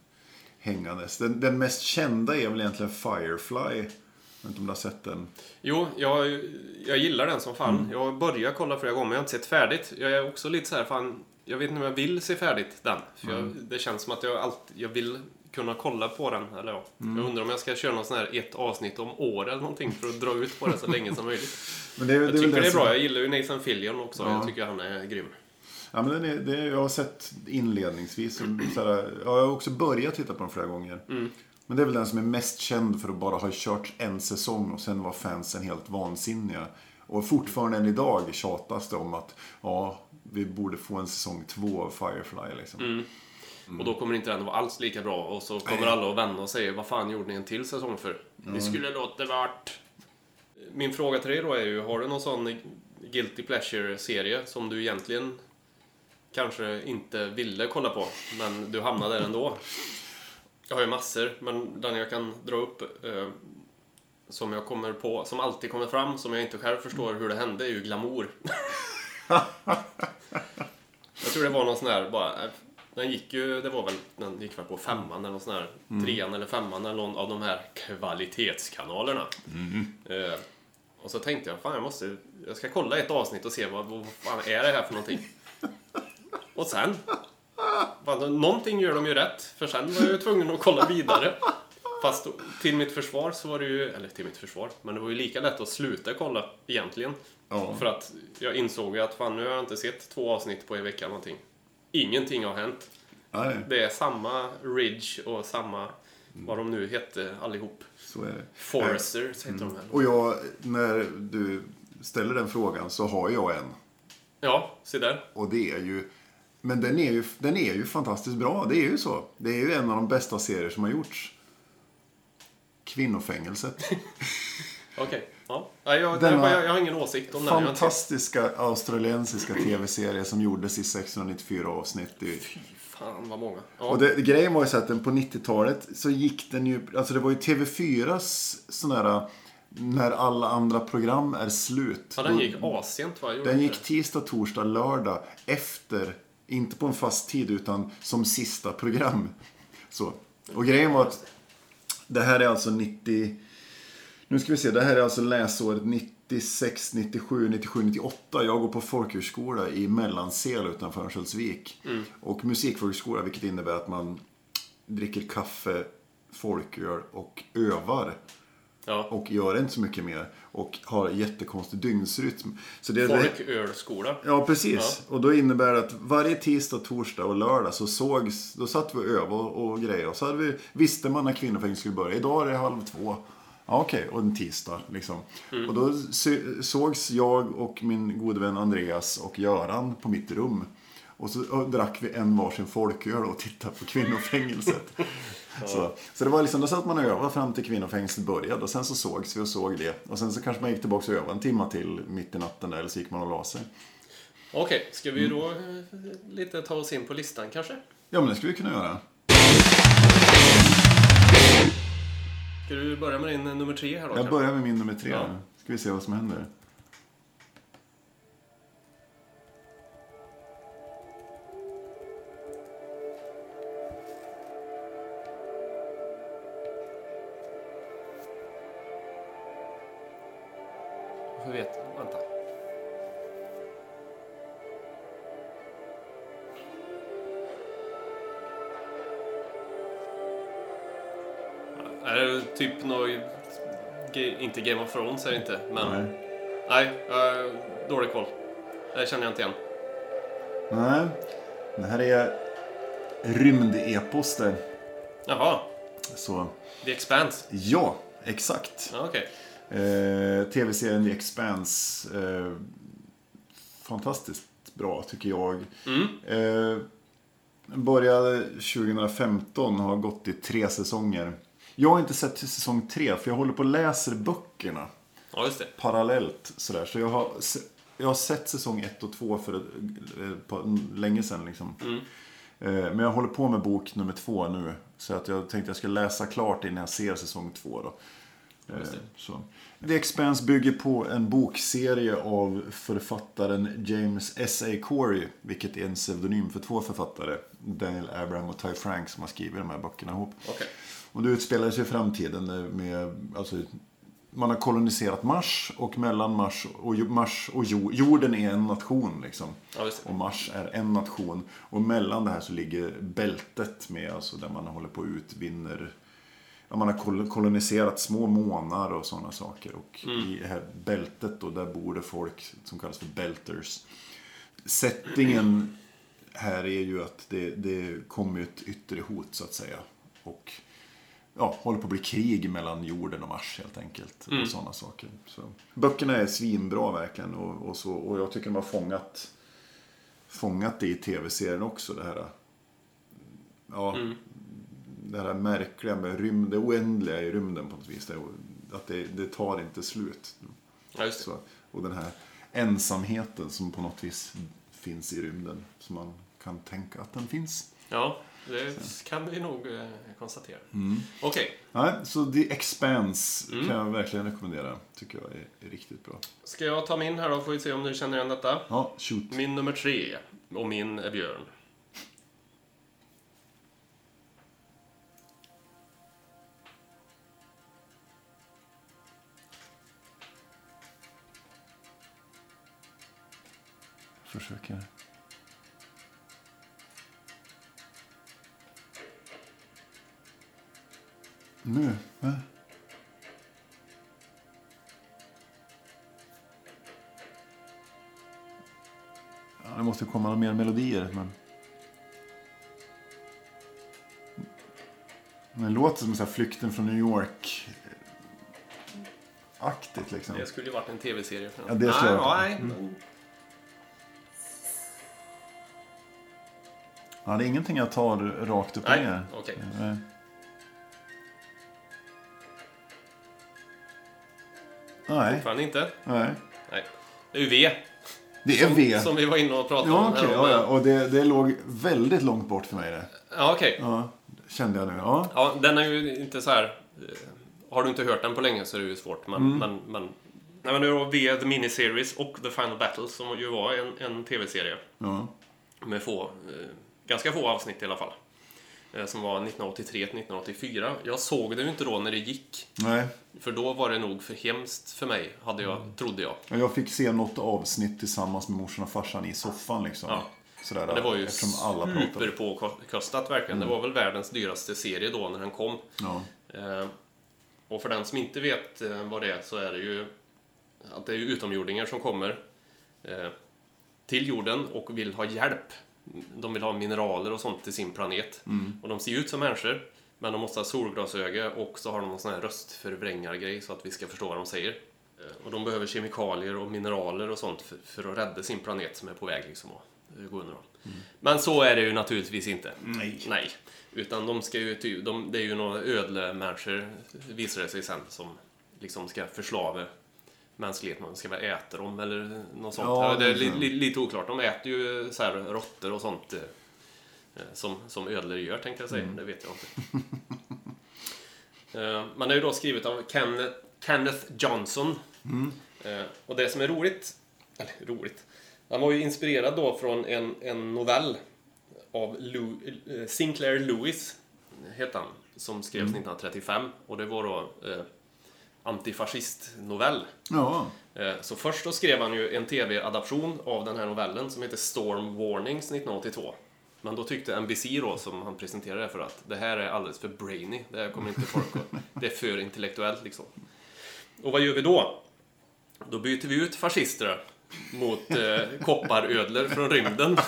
hängandes. Den, den mest kända är väl egentligen Firefly. Jag vet inte om du har sett den? Jo, jag, jag gillar den som fan. Jag har börjat kolla flera gånger, men jag har inte sett färdigt. Jag är också lite så här, fan, jag vet inte om jag vill se färdigt den. För jag, det känns som att jag alltid, jag vill kunna kolla på den. Eller ja, jag undrar om jag ska köra någon sån här ett avsnitt om år eller någonting för att dra ut på det så länge som möjligt. Men det, är- Jag det tycker det är bra, jag gillar ju Nathan Fillion också. Ja. Jag tycker han är grym. Ja, men den är, det är, jag har sett inledningsvis. Och så här, ja, jag har också börjat titta på den flera gånger. Men det är väl den som är mest känd för att bara ha kört en säsong och sen var fansen helt vansinniga. Och fortfarande än idag tjatas det om att ja, vi borde få en säsong två av Firefly. Liksom. Och då kommer inte den vara alls lika bra. Och så kommer alla att vända och säga vad fan gjorde ni en till säsong för? Vi skulle låta vart. Min fråga till dig då är ju, har du någon sån Guilty Pleasure-serie som du egentligen kanske inte ville kolla på, men du hamnade där ändå? Jag har ju massor, men den jag kan dra upp eh, som jag kommer på, som alltid kommer fram, som jag inte själv förstår hur det hände, är ju glamour. Jag tror det var någon sån här bara... Den gick ju, det var väl, den gick väl på femman eller någon sån här, trean eller femman eller någon av de här kvalitetskanalerna. Eh, och så tänkte jag, fan jag måste, jag ska kolla ett avsnitt och se vad, vad fan är det här för någonting. Och sen, fan, någonting gör de ju rätt, för sen var jag ju tvungen att kolla vidare. Fast till mitt försvar så var det ju, eller till mitt försvar, men det var ju lika lätt att sluta kolla egentligen. Ja. För att jag insåg ju att fan nu har jag inte sett två avsnitt på en vecka någonting. Ingenting har hänt. Nej, Det är samma Ridge och samma, vad de nu hette allihop. så är det. Foresters heter de här. Och jag, när du ställer den frågan så har jag en. Ja, se där. Och det är ju... Men den är ju, den är ju fantastiskt bra. Det är ju så. Det är ju en av de bästa serier som har gjorts. Kvinnofängelset. Okej. Ja. Nej, jag, Denna jag, jag har ingen åsikt om den. Fantastiska australiensiska tv-serie som gjordes i 694 avsnitt. Ju- Fy fan vad många. Ja. Och det, grejen var ju så att den på 90-talet så gick den ju, alltså det var ju TV4s sån här, när alla andra program är slut. ja, den gick assent va? Den gick tisdag, torsdag, lördag efter, inte på en fast tid utan som sista program. Så. Och grejen var att det här är alltså 90, nu ska vi se, det här är alltså läsåret 96, 97, 97, 98. Jag går på folkhögskola i Mellansel utanför Örnsköldsvik. Och musikfolkhögskola, vilket innebär att man dricker kaffe, folköl och övar. Ja. Och gör inte så mycket mer. Och har jättekonstig dygnsrytm. Så det, det, Folkölskola. ja, precis. Och då innebär det att varje tisdag, torsdag och lördag så sågs, då satt vi och övade och, och grejer. Och så hade vi, visste man när kvinnofängelset skulle börja. Idag är det halv två. Ja, Okej, och en tisdag liksom. Och då sågs jag och min gode vän Andreas och Göran på mitt rum. Och så och drack vi en varsin folköl och tittade på kvinnofängelset. så, så det var liksom, då satt man och övade fram till kvinnofängelset började. Och sen så sågs vi och såg det. Och sen så kanske man gick tillbaka och övade en timme till mitt i natten där. Eller så gick man och la sig. Okej, ska vi då eh, lite ta oss in på listan kanske? Ja, men det skulle vi kunna göra. Ska du börja med din nummer tre här då? Jag kanske? börjar med min nummer tre. Ja. Ska vi se vad som händer. Inte Game of Thrones är det inte, men... Nej. Nej, jag dålig koll. Det känner jag inte igen. Nej. Det här är rymdepos det. Jaha, Så, The Expanse. ja, exakt. Ja, Okej. Eh, Tv-serien The Expanse. Eh, fantastiskt bra tycker jag. Mm. Eh, började 2015 och har gått i tre säsonger. Jag har inte sett till säsong tre för jag håller på och läser böckerna Ja, just det. parallellt. Sådär. Så jag har, jag har sett säsong ett och två för ett, ett par, länge sedan. Liksom. Eh, Men jag håller på med bok nummer två nu. Så att jag tänkte jag ska läsa klart innan jag ser säsong två. Då. Eh, det. Så. The Expanse bygger på en bokserie av författaren James S.A. Corey. Vilket är en pseudonym för två författare. Daniel Abraham och Ty Frank som har skrivit de här böckerna ihop. Okej. Och det utspelar sig i framtiden eh, med, alltså, man har koloniserat Mars och mellan Mars och, Mars och jo, jorden är en nation liksom. Ja. Och Mars är en nation. Och mellan det här så ligger bältet med, alltså där man håller på och utvinner Ja, man har kol- koloniserat små månar och sådana saker. Och i det här bältet då, där bor det folk som kallas för belters. Settingen här är ju att det, det kommer ett yttre hot så att säga. Och ja, håller på att bli krig mellan jorden och Mars helt enkelt. Och sådana saker. Så, böckerna är svinbra verkligen. Och, och, så, och jag tycker de har fångat, fångat det i tv-serien också. Det här, ja, det här märkliga med rymd, det oändliga i rymden på något vis. Det, att det, det tar inte slut. Ja. Så, och den här ensamheten som på något vis finns i rymden. Som man kan tänka att den finns. Ja, det kan vi nog eh, konstatera. Mm. Okej, Nej, så The Expanse Mm. kan jag verkligen rekommendera. Tycker jag är, är riktigt bra. ska jag ta min här då? Får vi se om du känner igen detta. Ja, shoot. Min nummer tre. Och min är Björn. Försöker. Nu? Va? Ja, det måste komma några mer melodier. Men... Men det låter som så flykten från New York. Aktigt liksom. Det skulle ju varit en tv-serie. för Ja, det skulle nej, jag- ja, nej. Mm. Ja, det är ingenting jag tar rakt upp och ner. Nej. Nej, Fortfarande inte? nej. Nej. Det är ju V. Det är V. Som vi var inne och pratade Ja, om. här ja, ja. Och det, det låg väldigt långt bort för mig det. Ja, okej. Ja, kände jag nu. Ja. Ja, den är ju inte så här... eh, Har du inte hört den på länge så är det ju svårt. Men, Mm. men, men, nej, men det var V, The Miniseries och The Final Battle som ju var en, en tv-serie. ja. Med få, eh, ganska få avsnitt i alla fall. Eh, som var 1983 till 1984. Jag såg det ju inte då när det gick. Nej. För då var det nog för hemskt för mig, hade jag, Mm. trodde jag. Jag fick se något avsnitt tillsammans med morsan och farsan i soffan liksom. Ja. Sådär, Men det var ju. Mm. superpåkostat verkligen. Det var väl världens dyraste serie då när den kom. Ja. Eh, och för den som inte vet eh, vad det är så är det ju att det är utomjordingar som kommer eh, till jorden och vill ha hjälp. De vill ha mineraler och sånt till sin planet. Och de ser ut som människor, Men de måste ha solglasögon och så har de någon sån här röstförvrängargrej så att vi ska förstå vad de säger. Eh, Och de behöver kemikalier och mineraler och sånt för, för att rädda sin planet som är på väg liksom att eh, gå under. dem. Men så är det ju naturligtvis inte. Nej. Nej. Utan de ska ju, de, det är ju några ödlemänniskor, visar det sig sen, som liksom ska förslava mänskligheten. De ska väl äta dem eller något sånt. Ja, det är det li, li, lite oklart. De äter ju så här råttor och sånt. eh, Som, som ödlor gör, tänkte jag säga. Det vet jag inte. Eh, Man är ju då skrivet av Kenneth, Kenneth Johnson. Eh, Och det som är roligt, eller roligt, han var ju inspirerad då från en, en novell av Lou, Sinclair Lewis, heter han, som skrevs 1935. Och det var då antifascistnovell. Ja. Eh, Så först då skrev han ju en tv-adaption av den här novellen som heter Storm Warnings 1982. Men då tyckte NBC då, som han presenterade för att det här är alldeles för brainy. Det här kommer inte folk att... Det är för intellektuellt liksom. Och vad gör vi då? Då byter vi ut fascister mot eh, kopparödlor från rymden.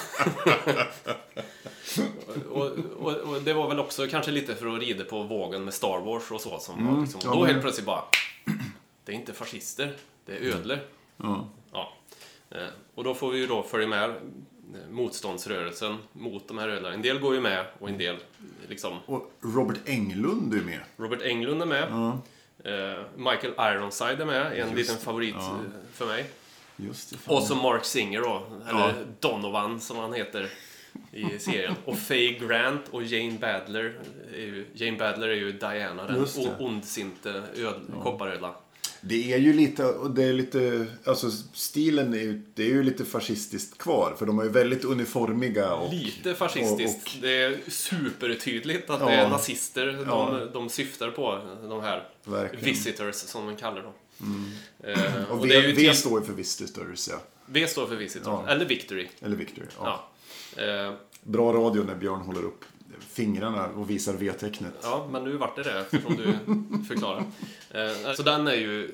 och, och, och det var väl också kanske lite för att rida på vågen med Star Wars och så. Som var liksom, ja, då helt plötsligt bara... Det är inte fascister, det är ödlor. ja. Ja. Eh, Och då får vi ju då följa med eh, motståndsrörelsen mot de här ödlorna. En del går ju med och en del liksom... Och Robert Englund är med. Robert Englund är med. Ja. Eh, Michael Ironside är med, en Just liten favorit Ja. för mig. Just det. Och så Mark Singer då, eller Ja. Donovan som han heter i serien. Och Faye Grant och Jane Badler. Jane Badler är ju Diana, den ondsinte öd, kopparödla. Det är ju lite, det är lite, alltså stilen är ju, det är ju lite fascistiskt kvar. För de är ju väldigt uniformiga och... Lite fascistiskt. och- och- Det är supertydligt att Ja. det är nazister de, Ja. de syftar på. De här Verkligen. visitors som de kallar dem. Eh, Och, och v, står ju för visitors, ja. V står för visitors. Ja. Eller victory. Eller Victory. Ja. Eh, Bra radio när Björn håller upp fingrarna och visar V-tecknet. ja, men nu vart det det eftersom du förklarar. Eh, så den är ju,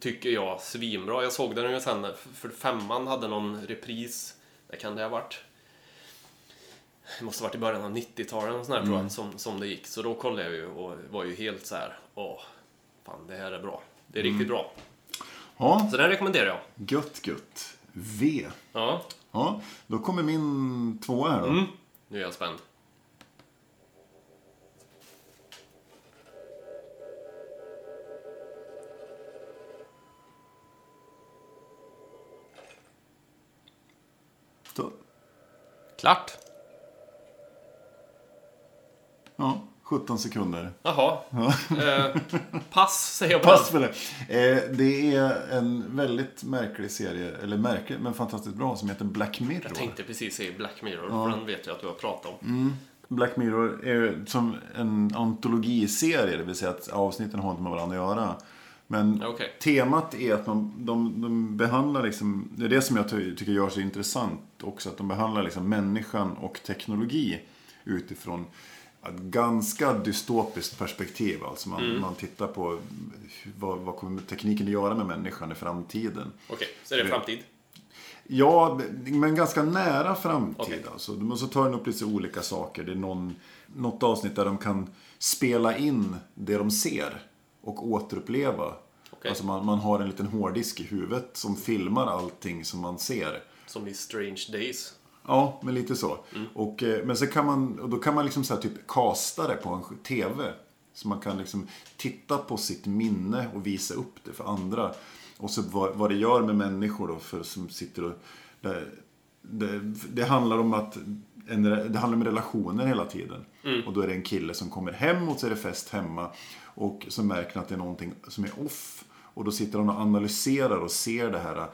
tycker jag, svinbra. Jag såg den ju sen, för femman hade någon repris. Det kan det ha varit. Det måste ha varit i början av 90-talet eller sån här, Mm. tror jag, som, som det gick. Så då kollade jag ju och var ju helt så här, åh, fan det här är bra. Det är Mm. riktigt bra. Ja, Så den rekommenderar jag. gött gött. V. Ja, Ja, då kommer min tvåa här då. mm. nu är jag spänd. Klart. Ja, 17 sekunder. Jaha. Eh, pass, säger jag på Pass för det. Eh, det är en väldigt märklig serie, eller märklig, men fantastiskt bra, som heter Black Mirror. Jag tänkte precis säga Black Mirror, för den vet jag att du har pratat om. Mm. Black Mirror är som en antologiserie, det vill säga att avsnitten har inte med varandra att göra. Men okej. temat är att man, de, de behandlar liksom, det är det som jag ty- tycker gör så intressant också, att de behandlar liksom människan och teknologi utifrån ett ganska dystopiskt perspektiv. Alltså man, Mm. man tittar på vad, vad kommer tekniken att göra med människan i framtiden. Okej, så är det framtid? Ja, men ganska nära framtid. Okej. Alltså. Men så tar den upp lite olika saker. Det är någon, något avsnitt där de kan spela in det de ser och återuppleva. Okej. Alltså man, man har en liten hårddisk i huvudet som filmar allting som man ser. Som i Strange Days. Ja, men lite så. Mm. Och, eh, men så kan man, och då kan man liksom så typ kasta det på en TV. Så man kan liksom titta på sitt minne och visa upp det för andra. Och så vad, vad det gör med människor då för, som sitter och... Det, det, det handlar om att en, det handlar om relationer hela tiden. Och då är det en kille som kommer hem och så är det fest hemma. Och så märker han att det är någonting som är off. Och då sitter han och analyserar och ser det här.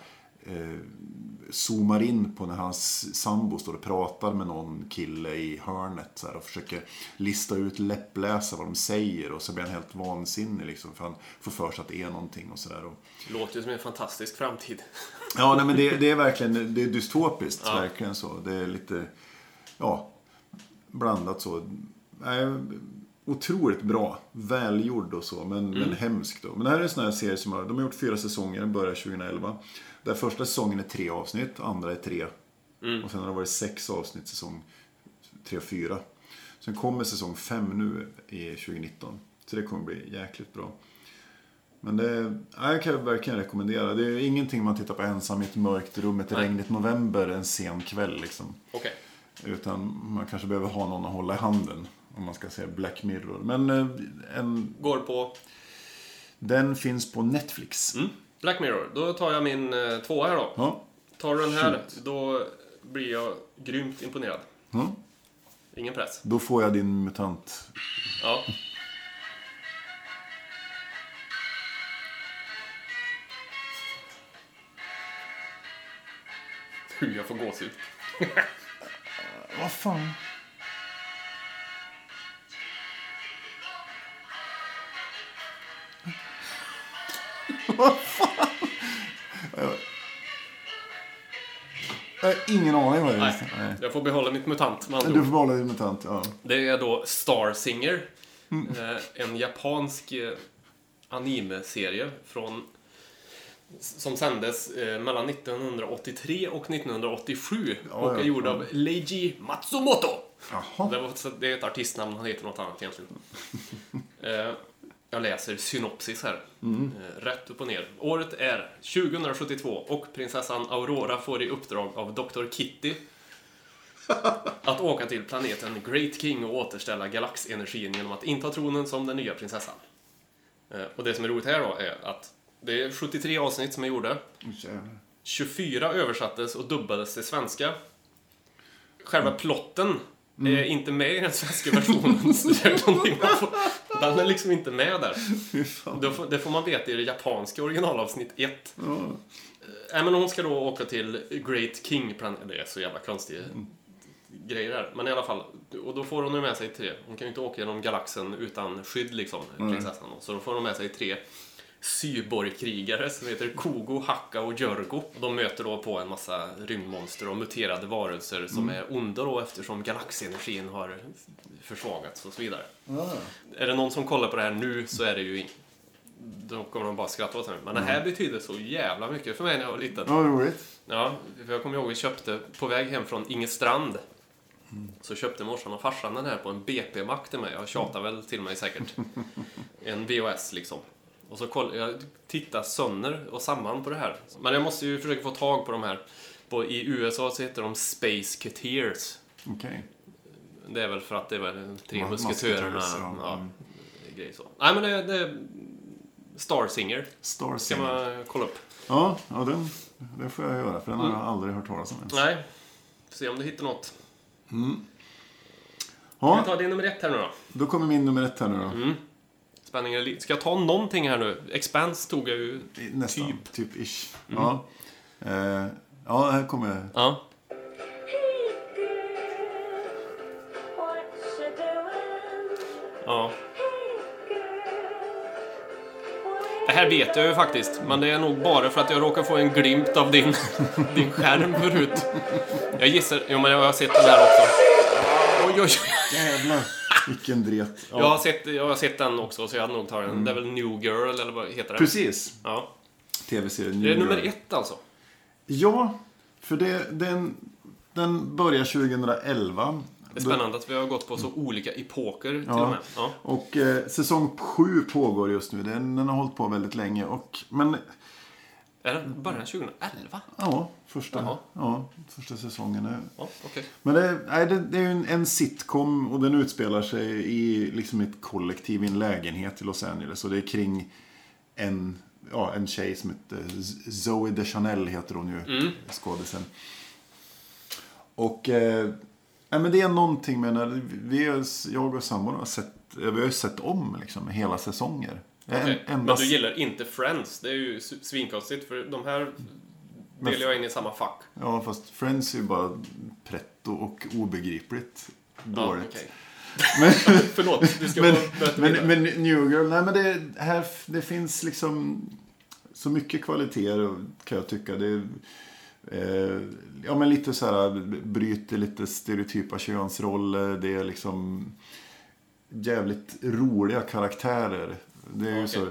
Eh, zoomar in på när hans sambo står och pratar med någon kille i hörnet så här, och försöker lista ut, läppläsa vad de säger och så blir han helt vansinnig liksom, för han får för sig att det är någonting och sådär. Låter ju som en fantastisk framtid. Ja, nej, men det, det är verkligen det är dystopiskt, Ja. verkligen så. Det är lite, ja, blandat så. Nej, otroligt bra, välgjord och så, men, men hemskt då. Men det här är en sån här serie som har, de har gjort fyra säsonger, den började 2011. Där första säsongen är tre avsnitt, andra är tre. Och sen har det varit sex avsnitt säsong tre och fyra. Sen kommer säsong 5 nu i 2019. Så det kommer bli jäkligt bra. Men det ja, jag kan verkligen rekommendera. Det är ingenting man tittar på ensam i ett mörkt rum ett regnigt november en sen kväll. Liksom. Okej. Utan man kanske behöver ha någon att hålla i handen. Om man ska säga Black Mirror. Men eh, en, Går på den finns på Netflix. mm. Black Mirror. Då tar jag min eh, tvåa här då. Ja. Tar du den här, Shoot. då blir jag grymt imponerad. Ja. Ingen press. Då får jag din mutant. Ja. Hur jag får gåshud. Vad fan? Vad fan? Jag har ingen aning vad det är. Nej, jag får behålla mitt mutant med andra Du ord. får behålla din mutant, ja. Det är då Star Singer. Eh, En japansk eh, anime-serie från som sändes eh, mellan 1983 och 1987 Ja, och är ja, gjord ja. av Leiji Matsumoto. Jaha. Det, var, så det är ett artistnamn, han heter något annat egentligen. eh, jag läser synopsis här. Eh, rätt upp och ner. Året är 2072 och prinsessan Aurora får i uppdrag av Dr. Kitty att åka till planeten Great King och återställa galaxenergin genom att inta tronen som den nya prinsessan. Eh, och det som är roligt här då är att det är 73 avsnitt som är gjorda. Jävlar. 24 översattes och dubbades till svenska. Själva plotten är inte med i den svenska versionen. så det är någonting man får, den är liksom inte med där. Får, det får man veta i det japanska originalavsnitt 1. Ja. Nej, men hon ska då åka till Great King plan- Det är så jävla konstiga grejer där. Men i alla fall, och då får hon med sig tre. Hon kan ju inte åka genom galaxen utan skydd liksom, prinsessan. Så då får hon med sig tre cyborgkrigare som heter Kogo, Hakka och Jörgo. De möter då på en massa rymdmonster och muterade varelser som är onda då eftersom galaxenergin har försvagats och så vidare. Ja. Är det någon som kollar på det här nu så är det ju... Då kommer de bara skratta åt mig. Men det här betyder så jävla mycket för mig när jag var liten. Ja, roligt. Ja, för jag kommer ihåg att vi köpte på väg hem från Ingestrand. Så köpte morsan och farsan den här på en BP-mack till mig. Jag tjatade väl till mig säkert. En VHS liksom. Och så koll, jag tittade sönder och samman på det här. Men jag måste ju försöka få tag på de här. På, I USA så heter de Space Cateers. Okej. Det är väl för att det är väl tre musketörerna. Ja. Ja, Mm. grejer så. Nej men det, det Star Singer. Star Ska Singer. man kolla upp. Ja, ja den, det får jag göra. För den har jag aldrig hört talas om ens. Nej. Se om du hittar något. Ska Ja, vi ta din nummer ett här nu då? då kommer min nummer ett här nu då. Mm. Spänningen är li- Ska jag ta någonting här nu? Expanse tog jag ju. Nästan. Typ. Typ. ish. Ja. Eh, ja, här kommer... Ja. Ja. Det här vet jag ju faktiskt, men det är nog bara för att jag råkar få en glimt av din, din skärm förut. Jag gissar... Jo, men jag har sett den här också. Oj, oj, oj. Vilken dret. Ja. Jag har, sett, jag har sett den också, så jag hade nog tagit den. Det är väl New Girl, eller vad heter den? Precis. Ja. Tv-serien Det är New nummer Girl. ett alltså. Ja, för det, den, den börjar 2011. Det är spännande att vi har gått på så olika epoker till Ja. och med. Ja. Och eh, säsong sju pågår just nu. Den, den har hållit på väldigt länge. Och, men Är det början 2011? ja, första, Jaha. ja, första säsongen. Är, Ja, okej. Men det, nej, det, det är ju en, en sitcom och den utspelar sig i liksom ett kollektiv i en lägenhet i Los Angeles. Och det är kring en, ja, en tjej som heter Zoe Deschanel heter hon ju, Mm. skådisen. Och eh, nej, men det är någonting med när vi, jag och sambon har sett, vi har ju sett om liksom hela säsonger. En- Okej. Men du gillar inte Friends? Det är ju svinkonstigt, för de här delar jag in i samma fack. Ja, fast Friends är ju bara pretto och obegripligt Ja, dåligt. okej. Men, Förlåt, du ska men, men, men New Girl, nej men det, här, det finns liksom så mycket kvaliteter kan jag tycka. Det, är, eh, ja men lite så här, bryter lite stereotypa könsroller. Det är liksom jävligt roliga karaktärer. Det är ju Okej. så,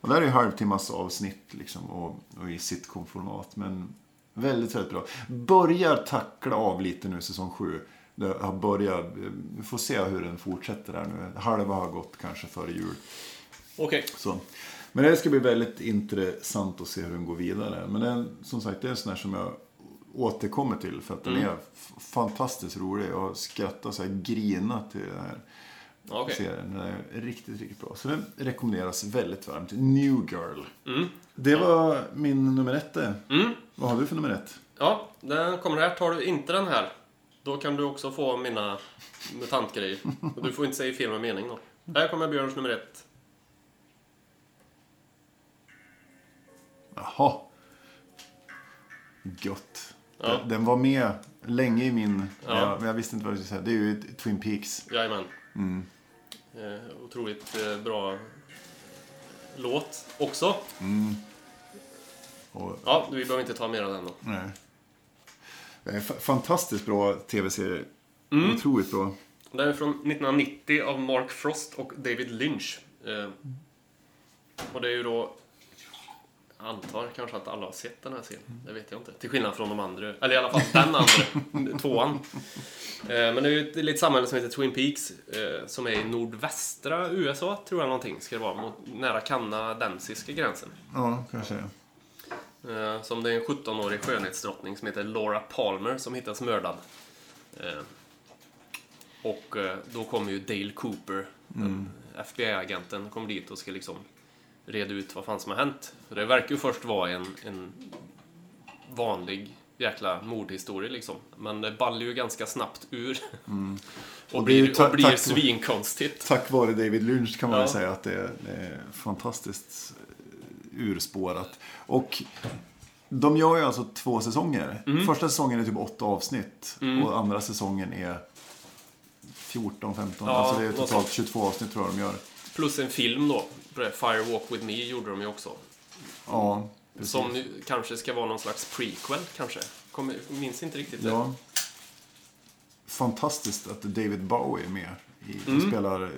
och där är ju halvtimmas avsnitt liksom och, och i sitcom-format. Men väldigt, väldigt bra. Börjar tackla av lite nu säsong sju. det har börjat. Vi får se hur den fortsätter här nu. Halva har gått kanske före jul. Okej. Så. Men det ska bli väldigt intressant att se hur den går vidare. Men den, som sagt, det är en sån här som jag återkommer till. För att den Mm. är fantastiskt rolig. Jag har skrattat så här grinat till den här Okej. serien. Den är riktigt, riktigt bra. Så den rekommenderas väldigt varmt. New Girl. Mm. Det var min nummer ett det. Mm. Vad har du för nummer ett? Ja, den kommer här. Tar du inte den här, då kan du också få mina mutantgrejer. Och du får inte säga fel med mening då. Här kommer Björns nummer ett. Jaha. Gött. Ja. Den, den var med länge i min... Ja. Jag, men jag visste inte vad jag skulle säga. Det är ju Twin Peaks. Jajamän. Mm. Eh, otroligt eh, bra låt också. Och, Ja, vi behöver inte ta mer av den då. nej. Det är fa- fantastiskt bra tv-serie. Mm. Otroligt bra. Den är från 1990 av Mark Frost och David Lynch. Eh, och det är ju då... Antar kanske att alla har sett den här serien. Det vet jag inte. Till skillnad från de andra. Eller i alla fall den andra. tvåan. Eh, men det är ju ett litet samhälle som heter Twin Peaks. Eh, som är i nordvästra USA, tror jag någonting ska det vara. Mot, nära kanadensiska gränsen. Ja, kanske. Eh, som det är en 17-årig skönhetsdrottning som heter Laura Palmer som hittas mördad. Och då kommer ju Dale Cooper, den FBI-agenten, kommer dit och ska liksom reda ut vad fan som har hänt. För det verkar ju först vara en, en vanlig jäkla mordhistoria liksom. Men det ballar ju ganska snabbt ur. och, Och ju blir, ta- och blir tack- svinkonstigt. Tack vare David Lynch kan man Ja. väl säga att det är, det är fantastiskt eh, urspårat. Och de gör ju alltså två säsonger. Mm. Första säsongen är typ åtta avsnitt. Och andra säsongen är 14, 15. Ja, alltså det är totalt sånt. 22 avsnitt tror jag de gör. Plus en film då. Fire Walk With Me gjorde de ju också. Ja, precis. Som nu kanske ska vara någon slags prequel, kanske. Kommer, minns inte riktigt det. Ja. Fantastiskt att David Bowie är med. I, som Mm. spelar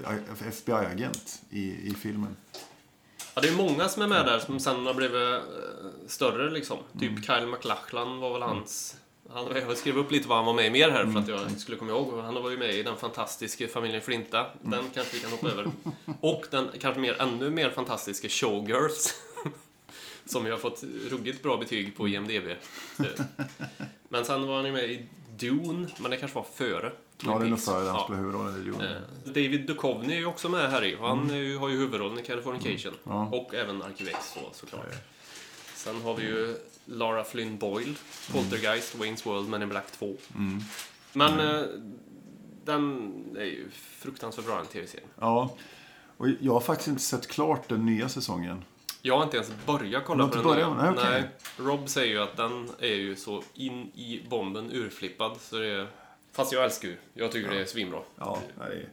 FBI-agent i, i filmen. Ja, det är många som är med där som sen har blivit eh, större liksom. Typ Mm. Kyle MacLachlan var väl hans... Han, jag skrev upp lite vad han var med i mer här för Mm. att jag skulle komma ihåg. Han var ju med i den fantastiska Familjen Flinta. Den Mm. kanske vi kan hoppa över. Och den kanske mer, ännu mer fantastiska Showgirls. Som ju har fått ruggigt bra betyg på IMDB. Eh, Men sen var han ju med i Dune, men det kanske var före. Ja, det är nog före den Ja. spelar huvudrollen i Dune. Eh, David Duchovny är ju också med här i. Han ju, har ju huvudrollen i Californication. Mm. Ja. Och även Arkiv X då, såklart. Sen har vi ju Lara Flynn Boyle, Poltergeist, Wayne's World, Men in Black 2. Mm. Men eh, den är ju fruktansvärt bra, den tv-serien. Ja. Och jag har faktiskt inte sett klart den nya säsongen. Jag har inte ens börjat kolla på den nya. Nej, okej. Rob säger ju att den är ju så in i bomben urflippad. Så det är... Fast jag älskar ju. Jag tycker det är svinbra. Ja, nej.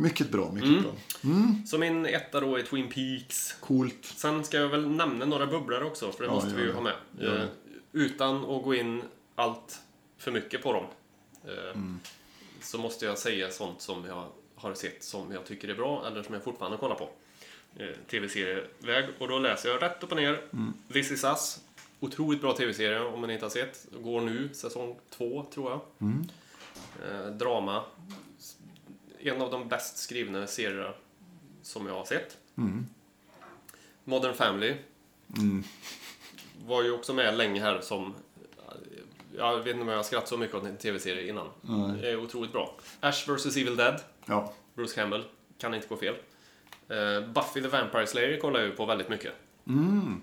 Mycket bra, mycket Mm. bra. Så min etta då är Twin Peaks. Coolt. Sen ska jag väl nämna några bubblare också, för det Ja, måste vi ju det. ha med. Det. Eh, utan att gå in allt för mycket på dem. Eh, Mm. Så måste jag säga sånt som jag har sett som jag tycker är bra, eller som jag fortfarande kollar på. Eh, Tv-serieväg. Och då läser jag rätt upp och ner. Mm. This is us. Otroligt bra tv-serie om man inte har sett. Går nu, säsong två, tror jag. Mm. Eh, drama. En av de bäst skrivna serier som jag har sett. Mm. Modern Family. Mm. Var ju också med länge här som... Jag vet inte om jag har skrattat så mycket åt en tv-serie innan. Nej. Det är otroligt bra. Ash vs Evil Dead. Ja. Bruce Campbell. Kan inte gå fel. Eh, Buffy the Vampire Slayer kollar jag ju på väldigt mycket. Mm.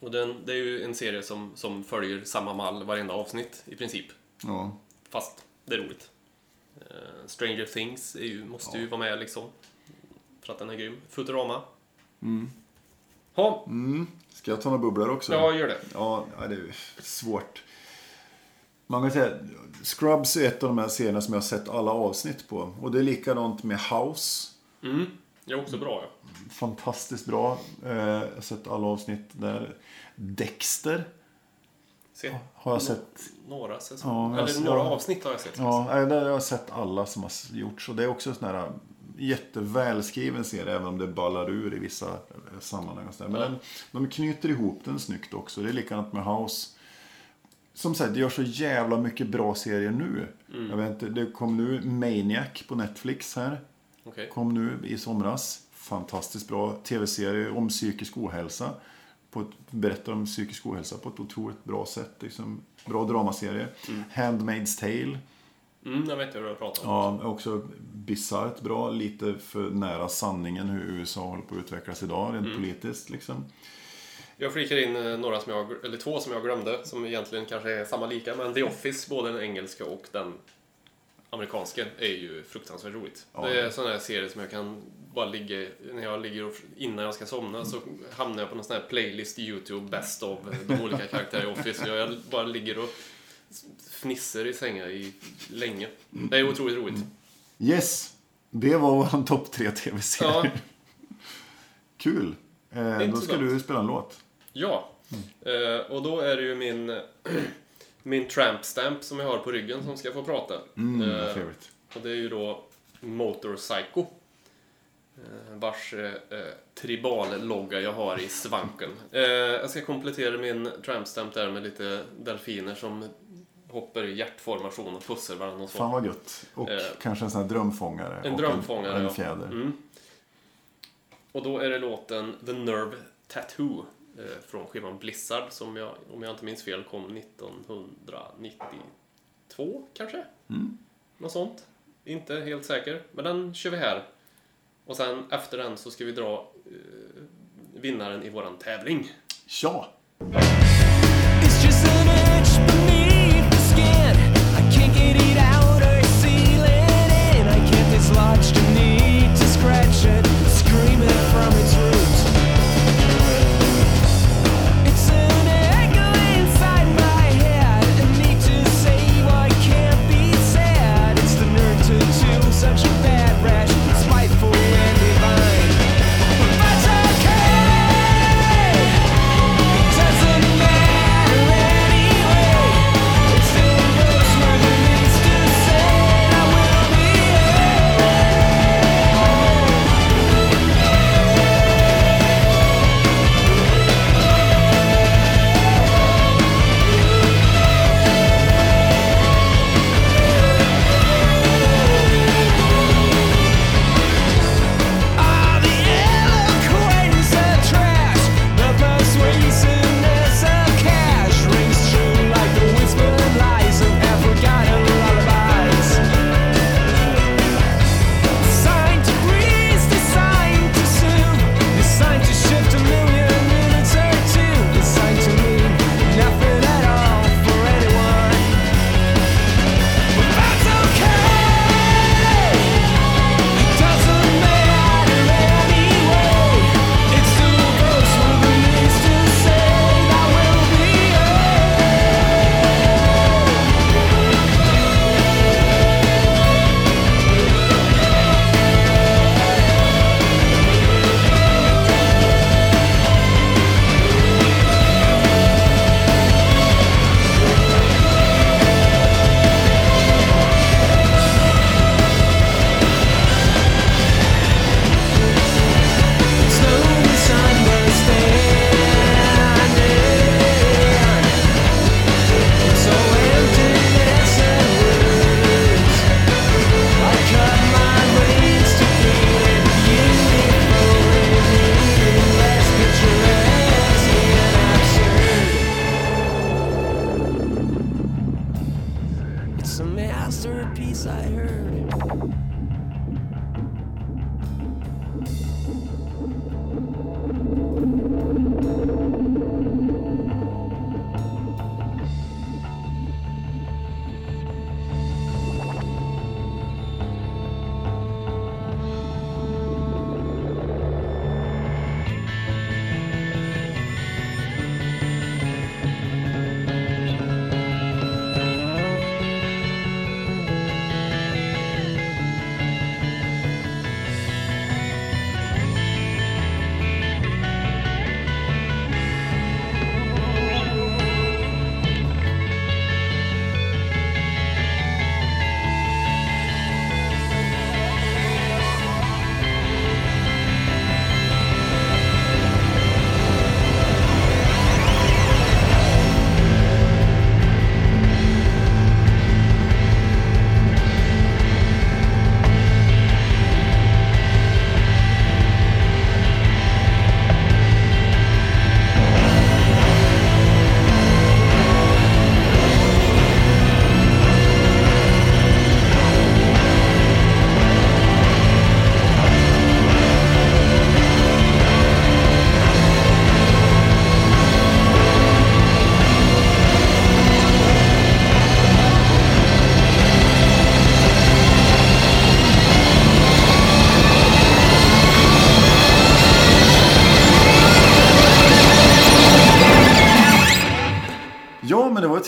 Och den, det är ju en serie som, som följer samma mall varenda avsnitt i princip. Ja. Fast det är roligt. Eh, Stranger Things ju, måste ju vara med liksom. För att den är grym. Futurama. Mm. Ja, Mm. Ska jag ta några bubblor också? ja gör det. Ja, ja, det är svårt. Man kan säga Scrubs är ett av de här serierna som jag har sett alla avsnitt på. Och det är likadant med House. Mm. Det är också bra ja. Fantastiskt bra. Eh, jag har sett alla avsnitt där. Dexter Se. har jag sett. Några säsonger. Ja, Eller alltså, några ja. avsnitt har jag sett. Ja, där har jag sett alla som har gjorts. Och det är också en sån här jättevälskriven serie, även om det ballar ur i vissa eh, sammanhang. Och så. Men Ja. den, de knyter ihop den snyggt också. Det är likadant med House. som sagt, det gör så jävla mycket bra serier nu. Mm. Jag vet inte, det kom nu Maniac på Netflix här. Okej. Kom nu i somras. Fantastiskt bra tv-serie om psykisk ohälsa. På ett, berättar om psykisk ohälsa på ett otroligt bra sätt. Liksom, bra dramaserie. Handmaid's Tale. Mm, jag vet hur du pratar om. Ja, också bisarrt bra. Lite för nära sanningen hur USA håller på att utvecklas idag, rent politiskt. Liksom. Jag flikar in eh, några som jag, eller två som jag glömde, som egentligen kanske är samma lika. Men The Office, både den engelska och den amerikanska, är ju fruktansvärt roligt. Ja. Det är sådana här serier som jag kan bara ligga, när jag ligger och, innan jag ska somna så hamnar jag på någon sån här playlist i YouTube, best of de olika karaktärer i Office. Jag bara ligger och fnisser i sängen i länge. Det är otroligt roligt. Yes! Det var vår topp tre tv-serier. Ja, Kul! Eh, då ska du spela en låt. Ja, eh, och då är det ju min, min tramp stamp som jag har på ryggen som ska få prata. Mm, Eh, och det är ju då Motor Psycho. Eh, vars eh, eh, tribal-logga jag har i svanken. Eh, jag ska komplettera min tramp stamp där med lite delfiner som hoppar i hjärtformation och pussar varandra och så. Fan vad gött. Och Eh, kanske en sån här drömfångare. En drömfångare, En, en ja. fjäder. Mm. Och då är det låten The Nerve Tattoo från skivan Blizzard som jag, om jag inte minns fel, kom 1992 kanske? Mm. Något sånt. Inte helt säker. Men den kör vi här. Och sen efter den så ska vi dra eh, vinnaren i våran tävling. Tja!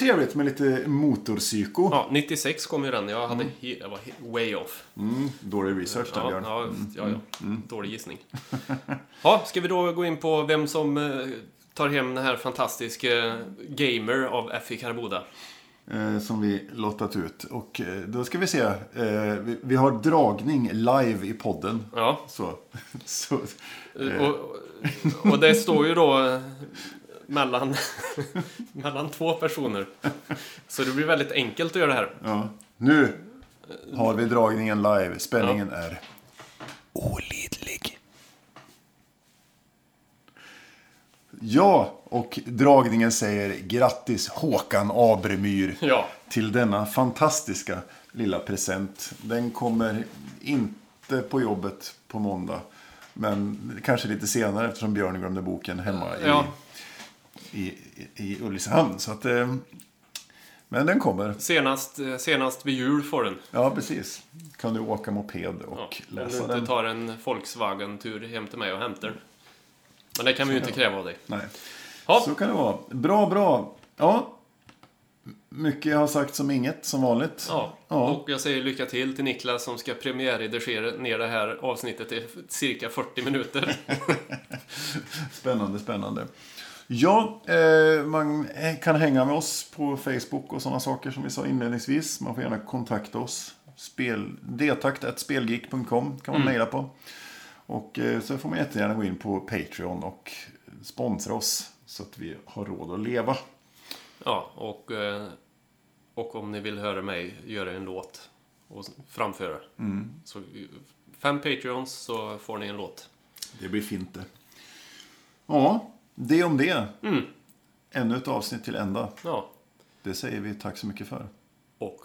Trevligt med lite motorpsyko. Ja, 96 kom ju den. Jag, hade he- jag var he- way off. Mm, dålig research där, Ja, Björn. ja, ja, ja. Dålig gissning. Ja, ska vi då gå in på vem som eh, tar hem den här fantastiska Gamer av Effie Carboda? eh, som vi lottat ut. Och eh, då ska vi se. Eh, vi, vi har dragning live i podden. Ja, Så. så eh, och, och det står ju då eh, mellan, mellan två personer. Så det blir väldigt enkelt att göra det här. ja. Nu har vi dragningen live. Spänningen är olidlig. Ja, och dragningen säger grattis Håkan Abremyr Ja, till denna fantastiska lilla present. Den kommer inte på jobbet på måndag. Men kanske lite senare eftersom Björn glömde boken hemma Ja. i, i, i Ulricehamn. Så att, eh, men den kommer. senast, eh, senast vid jul får den. Ja, precis. Kan du åka moped Ja, och om du läsa inte den? tar en Volkswagen-tur hem till mig och hämtar den. Men det kan vi ju inte kräva av dig. Nej. Ja, Så kan det vara. Bra, bra. Ja. Mycket har sagt som inget, som vanligt. Ja, Ja. och jag säger lycka till till Niklas som ska premiärredigera ner det här avsnittet i cirka 40 minuter. Spännande, spännande. Ja, eh, man kan hänga med oss på Facebook och sådana saker som vi sa inledningsvis. Man får gärna kontakta oss. Spel, detakt.spelgeek.com kan man mejla på. Och eh, så får man jättegärna gå in på Patreon och sponsra oss så att vi har råd att leva. Ja, och, eh, och om ni vill höra mig göra en låt och framföra. Så eh, fem Patreons så får ni en låt. Det blir fint det. Ja, det om det. Mm. Ännu ett avsnitt till ända. Ja, Det säger vi tack så mycket för. och.